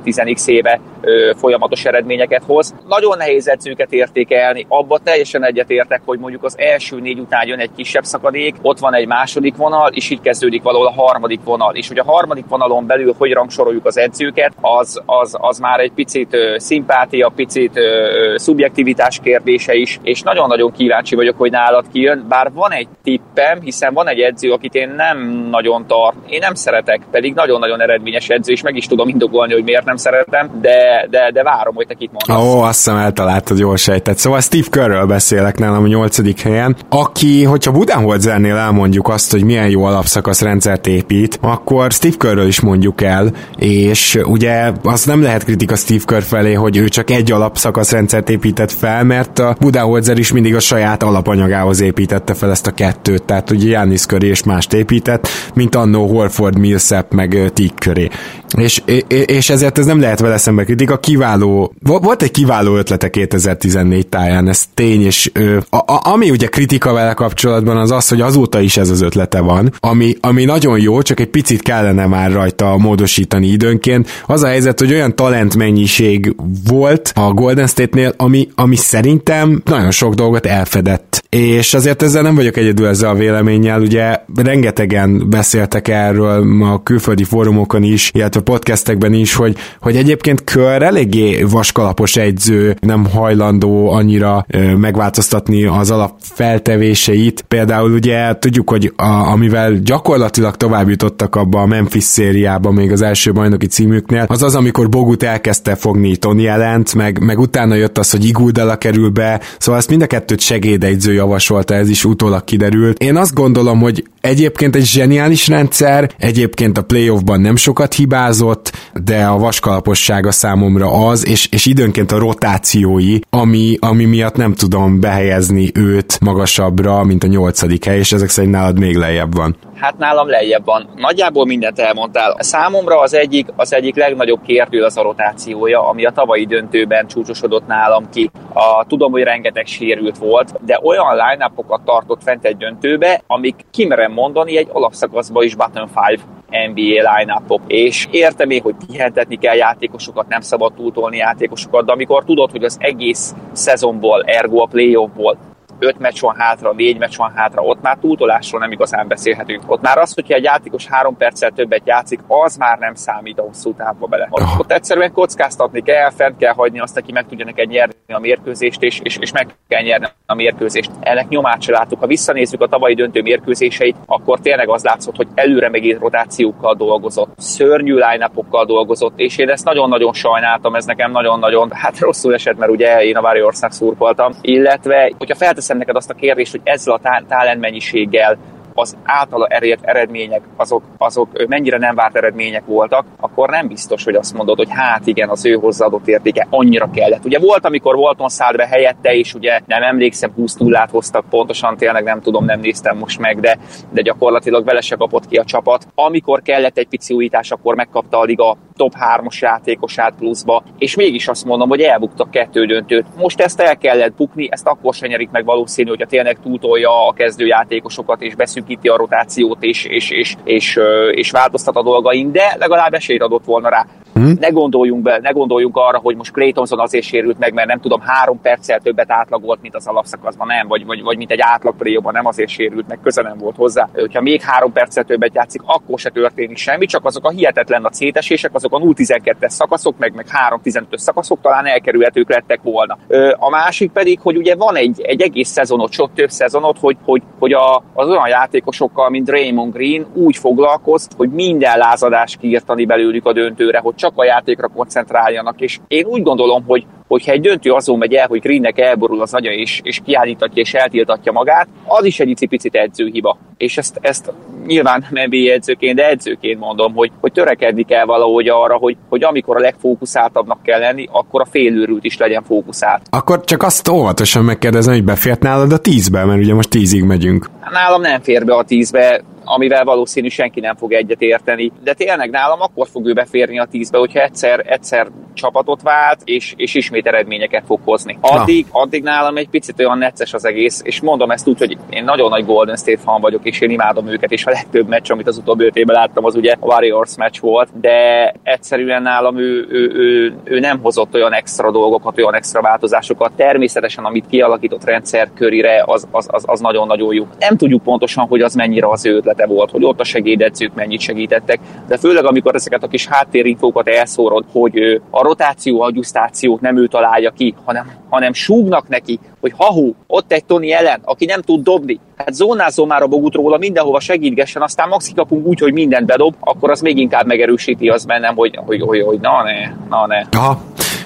10x éve ö, folyamatos eredményeket hoz. Nagyon nehéz edzőket értékelni, abba teljesen egyetértek, hogy mondjuk az első négy után jön egy kisebb szakadék, ott van egy második vonal, és így kezdődik valahol a harmadik vonal. És hogy a harmadik vonalon belül hogy rangsoroljuk az edzőket, az, az, az már egy picit ö, szimpátia, picit ö, szubjektivitás kérdése is, és nagyon-nagyon kíváncsi vagyok, hogy nálad kijön, bár van egy tippem, hiszen van egy edző, akit én nem nagyon tart, én nem szeretek, pedig nagyon-nagyon eredményes edző, és meg is tudom indokolni, hogy miért nem szeretem, de, de, de várom, hogy te kit mondasz. Ó, azt hiszem eltaláltad, jól sejtett. Szóval Steve Kerrről beszélek nálam a nyolcadik helyen, aki, hogyha Budenholzernél elmondjuk azt, hogy milyen jó alapszakasz rendszert épít, akkor Steve Kerrről is mondjuk el, és ugye az nem lehet kritika Steve Kerr felé, hogy ő csak egy alapszakasz rendszert épített fel, mert a Budenholzer is mindig a saját alapanyagához építette fel ezt a kettőt, tehát ugye Jánisz köré és mást épített, mint annó Horford, Millsap meg Tick köré. És, és ezért ez nem lehet vele szembe kritika, kiváló, volt egy kiváló ötlete 2014 táján, ez tény, és ö, a, a, ami ugye kritika vele kapcsolatban az az, hogy azóta is ez az ötlete van, ami, ami nagyon jó, csak egy picit kellene már rajta módosítani időnként. Az a helyzet, hogy olyan talentmennyiség volt a Golden State-nél, ami, ami szerintem nagyon sok dolgot elfedett. És azért ezzel nem vagyok egyedül ezzel a véleménnyel, ugye rengetegen beszéltek erről a külföldi fórumokon is, illetve podcastekben is, hogy hogy egyébként kör eléggé vaskalapos egyző, nem hajlandó annyira megváltoztatni az alap feltevéseit. Például ugye tudjuk, hogy a, amivel gyakorlatilag tovább jutottak abba a Memphis szériába még az első bajnoki címüknél, az az, amikor Bogut elkezdte fogni Tony Ellent, meg, meg utána jött az, hogy Iguldala kerül be, szóval ezt mind a kettőt segédegyző javasolta, ez is utólag kiderült. Én azt gondolom, hogy egyébként egy zseniális rendszer, egyébként a playoffban nem sokat hibázott, de a vaskalapossága számomra az, és, és időnként a rotációi, ami, ami miatt nem tudom behelyezni őt magasabbra, mint a nyolcadik hely, és ezek szerint nálad még lejjebb van. Hát nálam lejjebb van. Nagyjából mindent elmondtál. Számomra az egyik, az egyik legnagyobb kérdő az a rotációja, ami a tavalyi döntőben csúcsosodott nálam ki. A, tudom, hogy rengeteg sérült volt, de olyan line tartott fent egy döntőbe, amik kimerem mondani egy alapszakaszba is button five NBA line. És értem én, hogy pihentetni kell játékosokat, nem szabad túltolni játékosokat, de amikor tudod, hogy az egész szezonból, ergo a playoffból öt meccs van hátra, négy meccs van hátra, ott már túltolásról nem igazán beszélhetünk. Ott már az, hogyha egy játékos három perccel többet játszik, az már nem számít a hosszú távba bele. Ott, ott egyszerűen kockáztatni kell, fent kell hagyni azt, aki meg tudja neked nyerni a mérkőzést, és, és, és meg kell nyerni a mérkőzést. Ennek nyomát se láttuk. Ha visszanézzük a tavalyi döntő mérkőzéseit, akkor tényleg az látszott, hogy előre megint rotációkkal dolgozott, szörnyű line dolgozott, és én ezt nagyon-nagyon sajnáltam, ez nekem nagyon-nagyon, hát rosszul esett, mert ugye én a Warriorsnak szurkoltam, illetve, hogyha felteszem neked azt a kérdést, hogy ezzel a talent mennyiséggel az általa elért eredmények, azok, azok mennyire nem várt eredmények voltak, akkor nem biztos, hogy azt mondod, hogy hát igen, az ő hozzáadott értéke annyira kellett. Ugye volt, amikor Walton szállt be helyette, és ugye nem emlékszem, 20 nullát hoztak pontosan, tényleg nem tudom, nem néztem most meg, de, de gyakorlatilag vele se kapott ki a csapat. Amikor kellett egy pici újítás, akkor megkapta a liga top 3-os játékosát pluszba, és mégis azt mondom, hogy elbuktak kettő döntőt. Most ezt el kellett bukni, ezt akkor se nyerik meg valószínű, hogyha tényleg túltolja a kezdőjátékosokat, és beszűkíti a rotációt, és, és, és, és, és változtat a dolgain, de legalább esélyt adott volna rá. Hmm. Ne gondoljunk be, ne gondoljunk arra, hogy most Clay Thompson azért sérült meg, mert nem tudom, három perccel többet átlagolt, mint az alapszakaszban, nem, vagy, vagy, vagy mint egy átlag nem azért sérült meg, köze nem volt hozzá. Hogyha még három perccel többet játszik, akkor se történik semmi, csak azok a hihetetlen a szétesések, azok a 0-12-es szakaszok, meg, meg 3-15-ös szakaszok talán elkerülhetők lettek volna. A másik pedig, hogy ugye van egy, egy egész szezonot, sok több szezonot, hogy, hogy, hogy a, az olyan játékosokkal, mint Raymond Green úgy foglalkoz, hogy minden lázadást kiírtani belőlük a döntőre, hogy csak a játékra koncentráljanak, és én úgy gondolom, hogy hogyha egy döntő azon megy el, hogy Greennek elborul az agya, és, és kiállítatja és eltiltatja magát, az is egy icipicit edzőhiba. És ezt, ezt nyilván nem edzőként, de edzőként mondom, hogy, hogy törekedni kell valahogy arra, hogy, hogy amikor a legfókuszáltabbnak kell lenni, akkor a félőrült is legyen fókuszált. Akkor csak azt óvatosan megkérdezem, hogy befért nálad a tízbe, mert ugye most tízig megyünk. Nálam nem fér be a tízbe, amivel valószínű senki nem fog egyet érteni. De tényleg nálam akkor fog ő beférni a tízbe, hogyha egyszer, egyszer csapatot vált, és, és ismét eredményeket fog hozni. Addig, addig nálam egy picit olyan necces az egész, és mondom ezt úgy, hogy én nagyon nagy Golden State fan vagyok, és én imádom őket, és a legtöbb meccs, amit az utóbbi öt évben láttam, az ugye a Warriors meccs volt, de egyszerűen nálam ő, ő, ő, ő nem hozott olyan extra dolgokat, olyan extra változásokat. Természetesen, amit kialakított rendszer körére, az, az, az, az nagyon-nagyon jó. Nem tudjuk pontosan, hogy az mennyire az ő ötlete volt, hogy ott a segédedzők mennyit segítettek, de főleg amikor ezeket a kis háttérinfókat elszórod, hogy a rotáció adjusztációt nem ő találja ki, hanem, hanem súgnak neki, hogy hahu, ott egy Tony ellen, aki nem tud dobni, hát zónázzon már a bogut róla, mindenhova segítgessen, aztán maxi kapunk úgy, hogy mindent bedob, akkor az még inkább megerősíti az bennem, hogy, hogy, hogy, hogy na ne, na ne. Aha.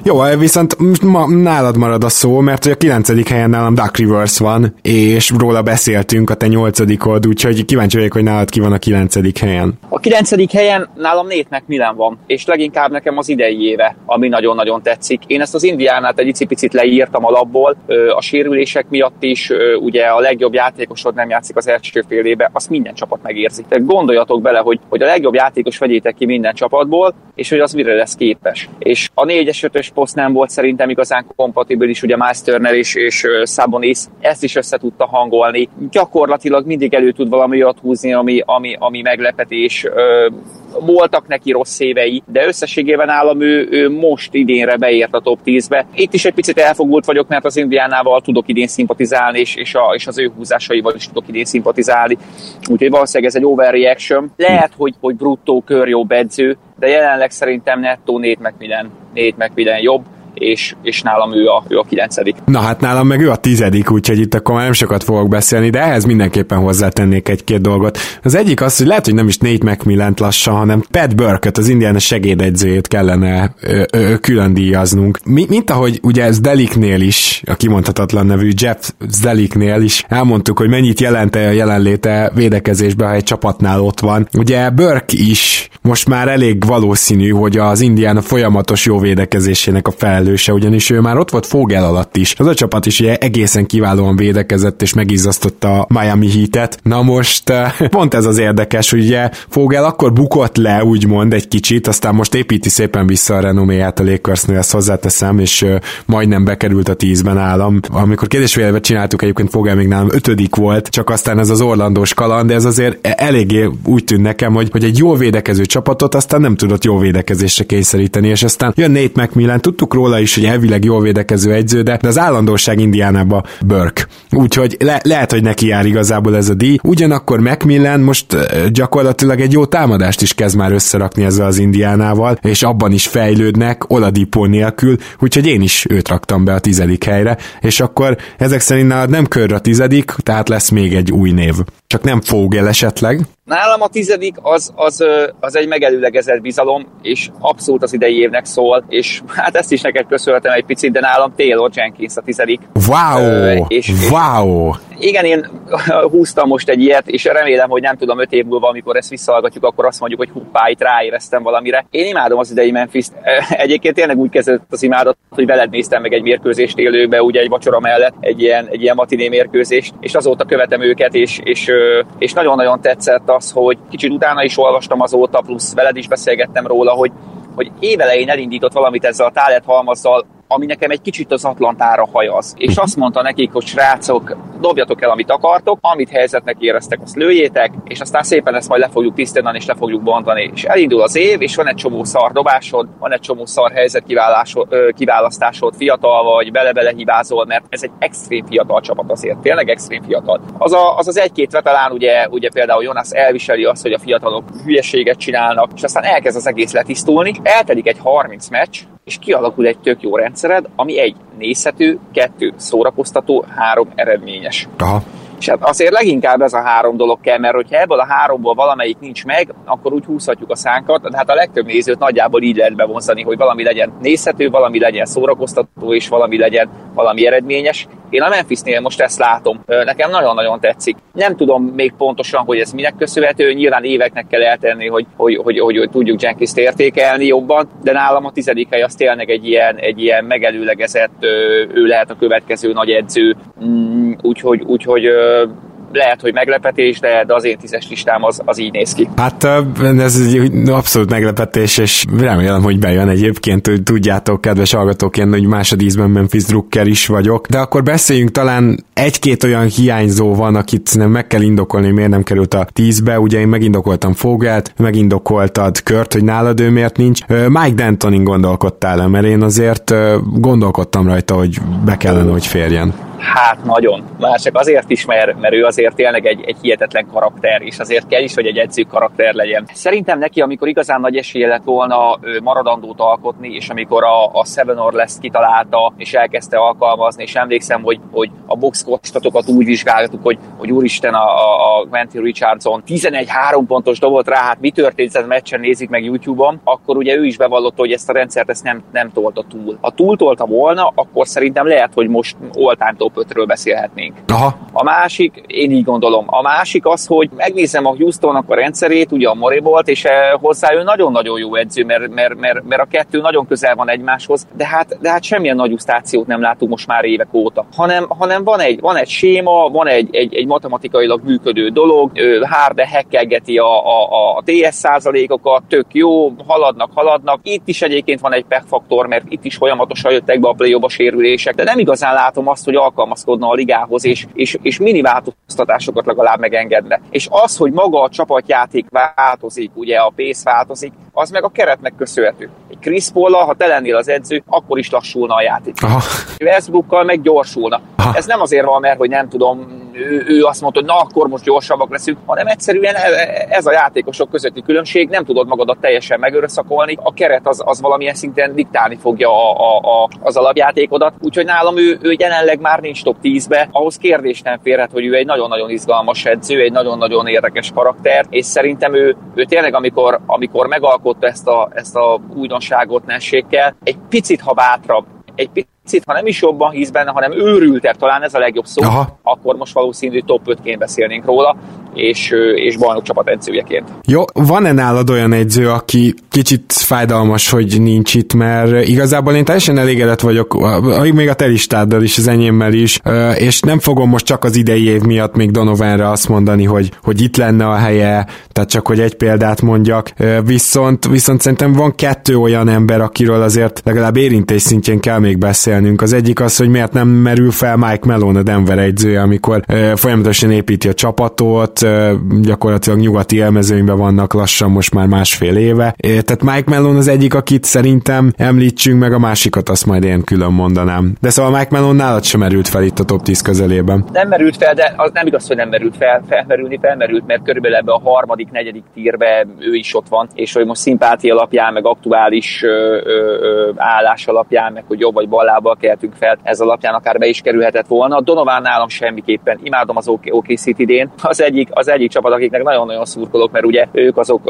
Jó, viszont ma nálad marad a szó, mert a kilencedik helyen nálam Duck Rivers van, és róla beszéltünk a te nyolcadikod, úgyhogy kíváncsi vagyok, hogy nálad ki van a kilencedik helyen. A kilencedik helyen nálam Nétnek Milan van, és leginkább nekem az idei éve, ami nagyon-nagyon tetszik. Én ezt az Indiánát egy picit leírtam a labból, a sérülések miatt is, ugye a legjobb játékosod nem játszik az első fél azt minden csapat megérzi. Tehát gondoljatok bele, hogy, hogy a legjobb játékos vegyétek ki minden csapatból, és hogy az mire lesz képes. És a 4-es, 5-ös poszt nem volt szerintem igazán kompatibilis, ugye Miles Turner és, és Sabonis ezt is össze tudta hangolni. Gyakorlatilag mindig elő tud valami olyat húzni, ami, ami, ami meglepetés voltak neki rossz évei, de összességében állam ő, ő most idénre beért a top 10-be. Itt is egy picit elfogult vagyok, mert az Indiánával tudok idén szimpatizálni, és, és, a, és az ő húzásaival is tudok idén szimpatizálni. Úgyhogy valószínűleg ez egy overreaction. Lehet, hogy, hogy bruttó kör jobb edző, de jelenleg szerintem nettó Nate McMillan, Nate McMillan jobb és, és nálam ő a, ő a kilencedik. Na hát nálam meg ő a tizedik, úgyhogy itt akkor már nem sokat fogok beszélni, de ehhez mindenképpen hozzátennék egy-két dolgot. Az egyik az, hogy lehet, hogy nem is Nate McMillan lassan, hanem Pat Burkett, az Indiana segédegyzőjét kellene ö, ö, külön díjaznunk. Mi, mint ahogy ugye Zdeliknél is, a kimondhatatlan nevű Jeff Zdeliknél is elmondtuk, hogy mennyit jelent a jelenléte védekezésben, ha egy csapatnál ott van. Ugye Burke is most már elég valószínű, hogy az Indiana folyamatos jó védekezésének a fel felelőse, ugyanis ő már ott volt Fogel alatt is. Az a csapat is ugye egészen kiválóan védekezett és megizzasztotta a Miami Heat-et. Na most eh, pont ez az érdekes, hogy ugye Fogel akkor bukott le, úgymond egy kicsit, aztán most építi szépen vissza a renoméját a Lakersnél, ezt hozzáteszem, és eh, majdnem bekerült a tízben állam. Amikor kérdésvélve csináltuk, egyébként Fogel még nálam ötödik volt, csak aztán ez az Orlandós kaland, de ez azért eléggé úgy tűnt nekem, hogy, hogy egy jól védekező csapatot aztán nem tudott jó védekezésre kényszeríteni, és aztán jön Nate McMillan, tudtuk róla róla is, hogy elvileg jól védekező egyző, de az állandóság Indiánába Burke. Úgyhogy le, lehet, hogy neki jár igazából ez a díj. Ugyanakkor Macmillan most gyakorlatilag egy jó támadást is kezd már összerakni ezzel az Indiánával, és abban is fejlődnek Oladipo nélkül, úgyhogy én is őt raktam be a tizedik helyre, és akkor ezek szerint nálad nem kör a tizedik, tehát lesz még egy új név. Csak nem Fogel esetleg, Nálam a tizedik az, az, az egy megelőlegezett bizalom, és abszolút az idei évnek szól, és hát ezt is neked köszönhetem egy picit, de nálam Taylor Jenkins a tizedik. Wow! Ö, és, wow! Igen, én húztam most egy ilyet, és remélem, hogy nem tudom, öt év múlva, amikor ezt visszahallgatjuk, akkor azt mondjuk, hogy huppá, itt ráéreztem valamire. Én imádom az idei memphis Egyébként tényleg úgy kezdett az imádat, hogy veled néztem meg egy mérkőzést élőbe, ugye egy vacsora mellett, egy ilyen, egy ilyen matiné mérkőzést, és azóta követem őket, és, és, és nagyon-nagyon tetszett az, hogy kicsit utána is olvastam azóta, plusz veled is beszélgettem róla, hogy hogy évelején elindított valamit ezzel a tálet halmazzal, ami nekem egy kicsit az Atlantára hajaz. És mhm. azt mondta nekik, hogy srácok, dobjatok el, amit akartok, amit helyzetnek éreztek, azt lőjétek, és aztán szépen ezt majd le fogjuk tisztítani, és le fogjuk bontani. És elindul az év, és van egy csomó szar dobásod, van egy csomó szar helyzet kiválasztásod, fiatal vagy, bele-bele hibázol, mert ez egy extrém fiatal csapat azért, tényleg extrém fiatal. Az a, az, az egy-két veterán, ugye, ugye például Jonas elviseli azt, hogy a fiatalok hülyeséget csinálnak, és aztán elkezd az egész letisztulni, eltelik egy 30 meccs, és kialakul egy tök jó rendszered, ami egy nézhető, kettő szórakoztató, három eredményes. Aha. És hát azért leginkább ez a három dolog kell, mert hogyha ebből a háromból valamelyik nincs meg, akkor úgy húzhatjuk a szánkat, de hát a legtöbb nézőt nagyjából így lehet bevonzani, hogy valami legyen nézhető, valami legyen szórakoztató, és valami legyen valami eredményes. Én a Memphisnél most ezt látom. Nekem nagyon-nagyon tetszik. Nem tudom még pontosan, hogy ez minek köszönhető, nyilván éveknek kell eltenni, hogy, hogy, hogy, hogy, hogy tudjuk Jenkins-t értékelni jobban, de nálam a tizedik hely az tényleg egy ilyen, egy ilyen megelőlegezett, ő lehet a következő nagy edző, mm, úgyhogy, úgyhogy lehet, hogy meglepetés, de, de az én tízes listám az, az így néz ki. Hát ez egy abszolút meglepetés, és remélem, hogy bejön egyébként, hogy tudjátok, kedves hallgatók, én, hogy másodízben Memphis Drucker is vagyok, de akkor beszéljünk talán egy-két olyan hiányzó van, akit nem meg kell indokolni, miért nem került a tízbe, ugye én megindokoltam Fogelt, megindokoltad Kört, hogy nálad ő miért nincs. Mike Dantonin gondolkodtál mert én azért gondolkodtam rajta, hogy be kellene, hogy férjen. Hát nagyon. Már azért is, mert, mert ő azért tényleg egy, egy hihetetlen karakter, és azért kell is, hogy egy edző karakter legyen. Szerintem neki, amikor igazán nagy esélye lett volna maradandót alkotni, és amikor a, a Seven or Less kitalálta, és elkezdte alkalmazni, és emlékszem, hogy, hogy a boxkostatokat úgy vizsgáltuk, hogy, hogy úristen a, a, a Quentin Richardson 11 3 pontos dobott rá, hát mi történt ezen meccsen, nézik meg YouTube-on, akkor ugye ő is bevallotta, hogy ezt a rendszert ezt nem, nem tolta túl. Ha túltolta volna, akkor szerintem lehet, hogy most all-time top 5-ről beszélhetnénk. Aha. A másik, én így gondolom, a másik az, hogy megnézem a Houstonnak a rendszerét, ugye a Mori volt, és eh, hozzá ő nagyon-nagyon jó edző, mert, mert, mert, mert a kettő nagyon közel van egymáshoz, de hát, de hát semmilyen nagy usztációt nem látunk most már évek óta, hanem, hanem van, egy, van egy séma, van egy, egy, egy matematikailag működő dolog, Hárde hekkelgeti a, a, a TS százalékokat, tök jó, haladnak, haladnak. Itt is egyébként van egy pech faktor, mert itt is folyamatosan jöttek be a play sérülések, de nem igazán látom azt, hogy alkalmazkodna a ligához, és, és, és mini változtatásokat legalább megengedne. És az, hogy maga a csapatjáték változik, ugye a pész változik, az meg a keretnek köszönhető. Egy Chris paul ha te lennél az edző, akkor is lassulna a játék. Westbrookkal meg gyorsulna. Aha. Ez nem azért van, mert hogy nem tudom, ő, azt mondta, hogy na akkor most gyorsabbak leszünk, hanem egyszerűen ez a játékosok közötti különbség, nem tudod magadat teljesen megöröszakolni, a keret az, az valamilyen szinten diktálni fogja a, a, a, az alapjátékodat, úgyhogy nálam ő, ő jelenleg már nincs top 10-be, ahhoz kérdés nem férhet, hogy ő egy nagyon-nagyon izgalmas edző, egy nagyon-nagyon érdekes karakter, és szerintem ő, ő tényleg amikor, amikor megalkotta ezt a, ezt a újdonságot Nessékkel, egy picit ha bátrabb, egy picit, ha nem is jobban hisz benne, hanem őrültebb, talán ez a legjobb szó, Aha. akkor most valószínű top 5-ként beszélnénk róla, és, és bajnok csapat edzőjeként. Jó, van-e nálad olyan edző, aki kicsit fájdalmas, hogy nincs itt, mert igazából én teljesen elégedett vagyok, még a te listáddal is, az enyémmel is, és nem fogom most csak az idei év miatt még Donovanra azt mondani, hogy, hogy itt lenne a helye, tehát csak hogy egy példát mondjak, viszont, viszont szerintem van kettő olyan ember, akiről azért legalább érintés szintjén kell még beszélnünk. Az egyik az, hogy miért nem merül fel Mike Melon a Denver edzője, amikor folyamatosan építi a csapatot, gyakorlatilag nyugati élmezőnyben vannak lassan most már másfél éve. Tehát Mike Mellon az egyik, akit szerintem említsünk, meg a másikat azt majd én külön mondanám. De szóval Mike Mellon nálad sem merült fel itt a top 10 közelében. Nem merült fel, de az nem igaz, hogy nem merült fel. Felmerülni felmerült, mert körülbelül ebbe a harmadik, negyedik tírbe ő is ott van, és hogy most szimpátia alapján, meg aktuális ö, ö, ö, állás alapján, meg hogy jobb vagy bal lábbal keltünk fel, ez alapján akár be is kerülhetett volna. A Donovan nálam semmiképpen. Imádom az OKC-t idén. Az egyik, az egyik csapat, akiknek nagyon-nagyon szurkolok, mert ugye ők azok,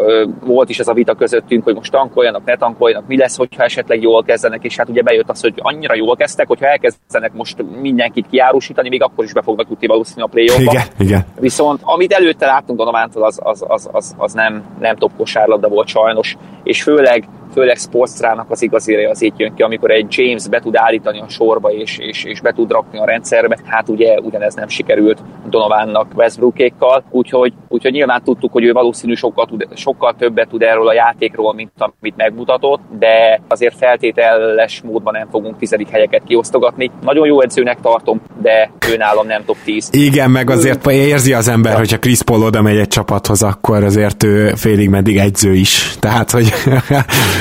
volt is ez a vita közöttünk, hogy most tankoljanak, ne tankoljanak, mi lesz, hogyha esetleg jól kezdenek, és hát ugye bejött az, hogy annyira jól kezdtek, hogyha elkezdenek most mindenkit kiárusítani, még akkor is be fognak jutni valószínűleg a play Igen, igen. Viszont amit előtte láttunk Donovántól, az, az, az, az, az nem, nem top kosárlabda volt sajnos, és főleg főleg Sportstrának az igazére az így jön ki, amikor egy James be tud állítani a sorba és, és, és be tud rakni a rendszerbe, hát ugye ugyanez nem sikerült Donovannak Westbrookékkal, úgyhogy, úgyhogy nyilván tudtuk, hogy ő valószínű sokkal, tud, sokkal többet tud erről a játékról, mint amit megmutatott, de azért feltételes módban nem fogunk tizedik helyeket kiosztogatni. Nagyon jó edzőnek tartom, de ő nálam nem top 10. Igen, meg azért érzi az ember, ja. hogyha Chris Paul oda megy egy csapathoz, akkor azért ő félig meddig edző is. Tehát, hogy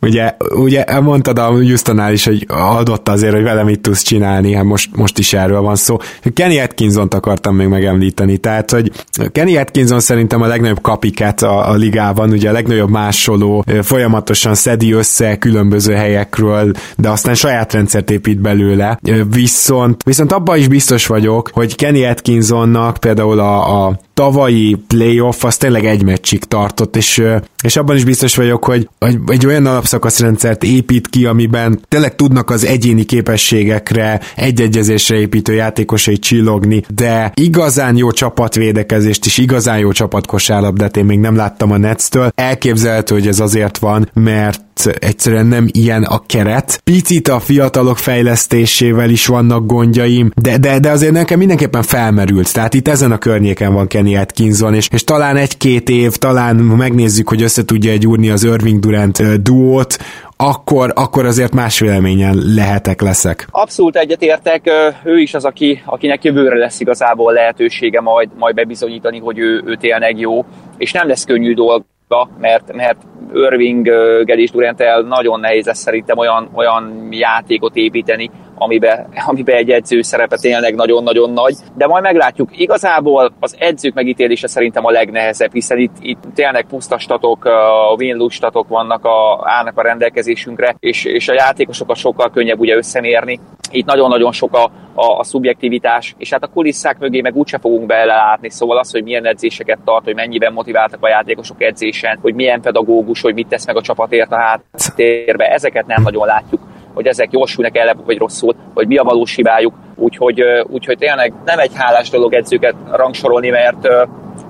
Ugye, ugye mondtad a Houstonnál is, hogy adott azért, hogy vele mit tudsz csinálni, hát most, most is erről van szó. Kenny Atkinson-t akartam még megemlíteni, tehát, hogy Kenny Atkinson szerintem a legnagyobb kapiket a, a ligában, ugye a legnagyobb másoló, folyamatosan szedi össze különböző helyekről, de aztán saját rendszert épít belőle. Viszont, viszont abban is biztos vagyok, hogy Kenny Atkinsonnak például a, a tavalyi playoff az tényleg egy meccsig tartott, és, és abban is biztos vagyok, hogy, hogy egy olyan alapszakaszrendszert épít ki, amiben tényleg tudnak az egyéni képességekre, egyegyezésre építő játékosai csillogni, de igazán jó csapatvédekezést és igazán jó csapatkosárlabdát én még nem láttam a Netstől. Elképzelhető, hogy ez azért van, mert egyszerűen nem ilyen a keret. Picit a fiatalok fejlesztésével is vannak gondjaim, de, de, de azért nekem mindenképpen felmerült. Tehát itt ezen a környéken van Kenny Atkinson, és, és talán egy-két év, talán megnézzük, hogy össze tudja egy úrni az Irving Durant duót, akkor, akkor azért más véleményen lehetek, leszek. Abszolút egyetértek, ő is az, aki, akinek jövőre lesz igazából lehetősége majd, majd bebizonyítani, hogy ő, ő tényleg jó, és nem lesz könnyű dolga, mert, mert Irving és Durantel nagyon nehéz lesz szerintem olyan, olyan játékot építeni, amiben, amiben egy edző szerepe tényleg nagyon-nagyon nagy, de majd meglátjuk. Igazából az edzők megítélése szerintem a legnehezebb, hiszen itt, itt tényleg pusztastatok, a vinlustatok vannak a, állnak a rendelkezésünkre, és, és a játékosokat sokkal könnyebb ugye összemérni. Itt nagyon-nagyon sok a, a, a szubjektivitás, és hát a kulisszák mögé meg úgyse fogunk belelátni, szóval az, hogy milyen edzéseket tart, hogy mennyiben motiváltak a játékosok edzésen, hogy milyen pedagógus, hogy mit tesz meg a csapatért a háttérbe, ezeket nem nagyon látjuk hogy ezek jól sülnek el, vagy rosszul, hogy mi a valós hibájuk. Úgyhogy, úgyhogy tényleg nem egy hálás dolog edzőket rangsorolni, mert,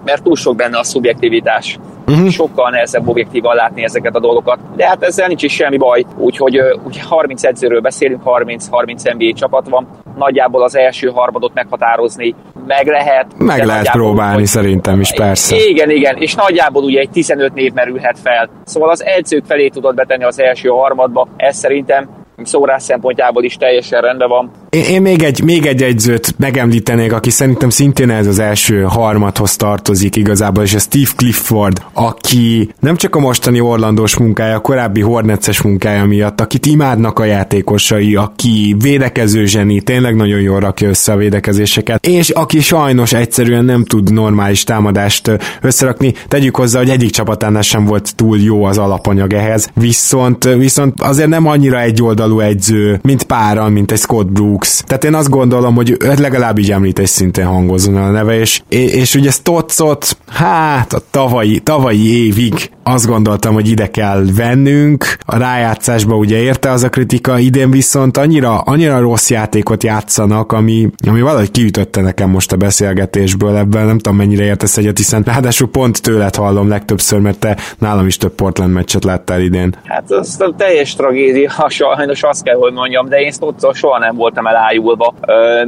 mert túl sok benne a szubjektivitás. Uh-huh. Sokkal nehezebb objektívan látni ezeket a dolgokat, de hát ezzel nincs is semmi baj. Úgyhogy úgy 30 edzőről beszélünk, 30-30 NBA csapat van. Nagyjából az első harmadot meghatározni meg lehet. Meg lehet próbálni hogy, szerintem is, persze. Igen, igen, és nagyjából ugye egy 15 név merülhet fel. Szóval az edzők felé tudod betenni az első harmadba, ez szerintem szórás szempontjából is teljesen rendben van Én, én még, egy, még egy egyzőt megemlítenék, aki szerintem szintén ez az első harmadhoz tartozik igazából, és ez Steve Clifford, aki nem csak a mostani Orlandós munkája, a korábbi Hornetses munkája miatt, akit imádnak a játékosai, aki védekező zseni, tényleg nagyon jól rakja össze a védekezéseket, és aki sajnos egyszerűen nem tud normális támadást összerakni. Tegyük hozzá, hogy egyik csapatánál sem volt túl jó az alapanyag ehhez, viszont, viszont azért nem annyira egyoldalú egyző, mint páran, mint egy Scott Brooks. Tehát én azt gondolom, hogy legalább így említés szintén hangozzon a neve, és, és ugye Stotzot, hát a tavalyi, tavalyi évig azt gondoltam, hogy ide kell vennünk. A rájátszásba ugye érte az a kritika, idén viszont annyira, annyira rossz játékot játszanak, ami, ami valahogy kiütötte nekem most a beszélgetésből, ebben nem tudom mennyire értesz egyet, hiszen ráadásul pont tőled hallom legtöbbször, mert te nálam is több Portland meccset láttál idén. Hát az teljes tragédia, sajnos azt kell, hogy mondjam, de én Stottszal soha nem voltam elájulva.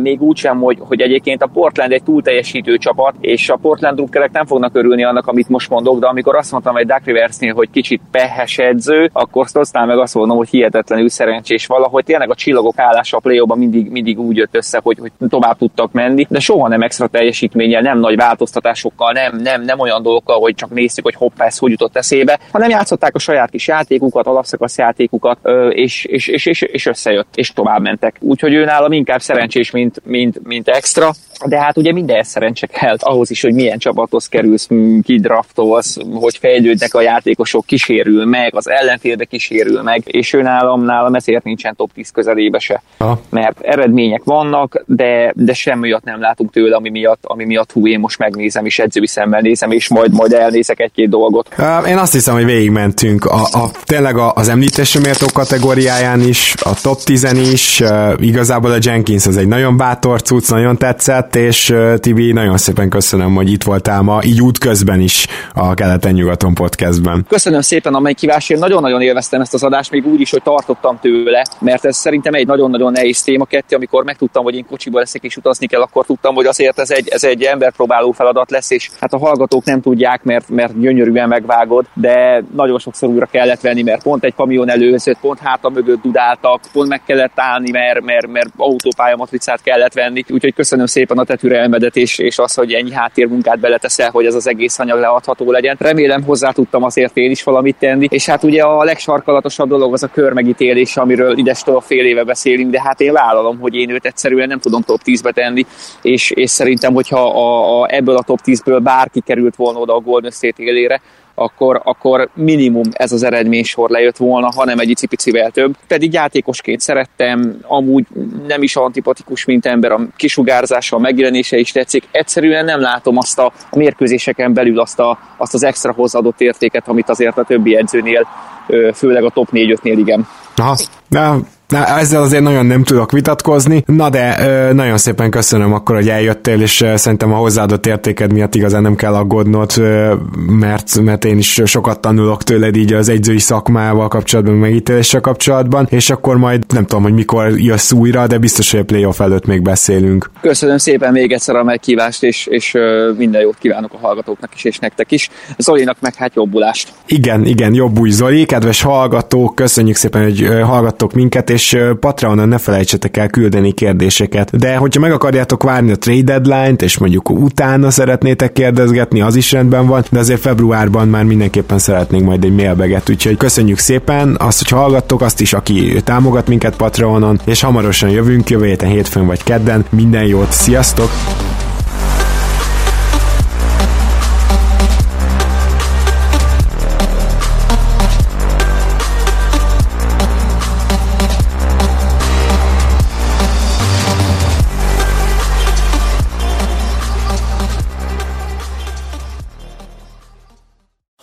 Még úgy sem, hogy, hogy egyébként a Portland egy túl teljesítő csapat, és a Portland drukkerek nem fognak örülni annak, amit most mondok, de amikor azt mondtam, hogy Duck Riversnél, hogy kicsit pehes edző, akkor aztán meg azt mondom, hogy hihetetlenül szerencsés valahogy tényleg a csillagok állása a play mindig, mindig úgy jött össze, hogy, hogy tovább tudtak menni, de soha nem extra teljesítménnyel, nem nagy változtatásokkal, nem, nem, nem olyan dolgokkal, hogy csak néztük, hogy hoppá, ez hogy jutott eszébe, hanem játszották a saját kis játékukat, alapszakasz játékukat, és, és, és, és, és összejött, és tovább mentek. Úgyhogy ő nálam inkább szerencsés, mint, mint, mint extra, de hát ugye minden szerencse kell ahhoz is, hogy milyen csapathoz kerülsz, kidraftolsz, hogy fejlődnek a játékosok, kísérül meg, az ellenfélbe kísérül meg, és ő nálam, nálam ezért nincsen top 10 közelébe se. Ha. Mert eredmények vannak, de, de semmi olyat nem látunk tőle, ami miatt, ami miatt hú, én most megnézem, és edzői szemmel nézem, és majd, majd elnézek egy-két dolgot. Én azt hiszem, hogy végigmentünk a, a, tényleg a, az említésre méltó kategóriáján is, a top 10 is, igazából a Jenkins az egy nagyon bátor cucc, nagyon tetszett, és Tibi, nagyon szépen köszönöm, hogy itt voltál ma, így útközben is a Keleten-nyugaton podcastben. Köszönöm szépen a meghívást, én nagyon-nagyon élveztem ezt az adást, még úgy is, hogy tartottam tőle, mert ez szerintem egy nagyon-nagyon nehéz téma kettő, amikor megtudtam, hogy én kocsiba leszek és utazni kell, akkor tudtam, hogy azért ez egy, ez egy emberpróbáló feladat lesz, és hát a hallgatók nem tudják, mert, mert gyönyörűen megvágod, de nagyon sokszor újra kellett venni, mert pont egy kamion előzött, pont háta mögött dudáltak, pont meg kellett állni, mert, mert, mert autópályamatricát kellett venni. Úgyhogy köszönöm szépen a te és, és az, hogy ennyi háttérmunkát beleteszel, hogy ez az egész anyag leadható legyen. Remélem hozzá tudtam azért én is valamit tenni, és hát ugye a legsarkalatosabb dolog az a körmegítélés, amiről idestől fél éve beszélünk, de hát én vállalom, hogy én őt egyszerűen nem tudom top 10-be tenni, és, és szerintem, hogyha a, a, ebből a top 10-ből bárki került volna oda a Golden State élére, akkor, akkor minimum ez az eredménysor lejött volna, hanem egy icipicivel több. Pedig játékosként szerettem, amúgy nem is antipatikus, mint ember, a kisugárzása, a megjelenése is tetszik. Egyszerűen nem látom azt a, a mérkőzéseken belül azt, a, azt az extra hozzáadott értéket, amit azért a többi edzőnél, főleg a top 4-5-nél igen. Aha, Na, ezzel azért nagyon nem tudok vitatkozni, na de nagyon szépen köszönöm akkor, hogy eljöttél, és szerintem a hozzáadott értéked miatt igazán nem kell aggódnod, mert, mert én is sokat tanulok tőled így az egyzői szakmával kapcsolatban, megítéléssel kapcsolatban, és akkor majd nem tudom, hogy mikor jössz újra, de biztos, hogy a playoff előtt még beszélünk. Köszönöm szépen még egyszer a meghívást, és, és minden jót kívánok a hallgatóknak is, és nektek is. Zolinak meg hát jobbulást. Igen, igen, jobb új Zoli, kedves hallgatók, köszönjük szépen, hogy hallgattok minket, és és Patreonon ne felejtsetek el küldeni kérdéseket. De hogyha meg akarjátok várni a trade deadline-t, és mondjuk utána szeretnétek kérdezgetni, az is rendben van, de azért februárban már mindenképpen szeretnénk majd egy mailbeget, úgyhogy köszönjük szépen azt, hogy hallgattok, azt is, aki támogat minket Patreonon, és hamarosan jövünk, jövő héten hétfőn vagy kedden. Minden jót, sziasztok!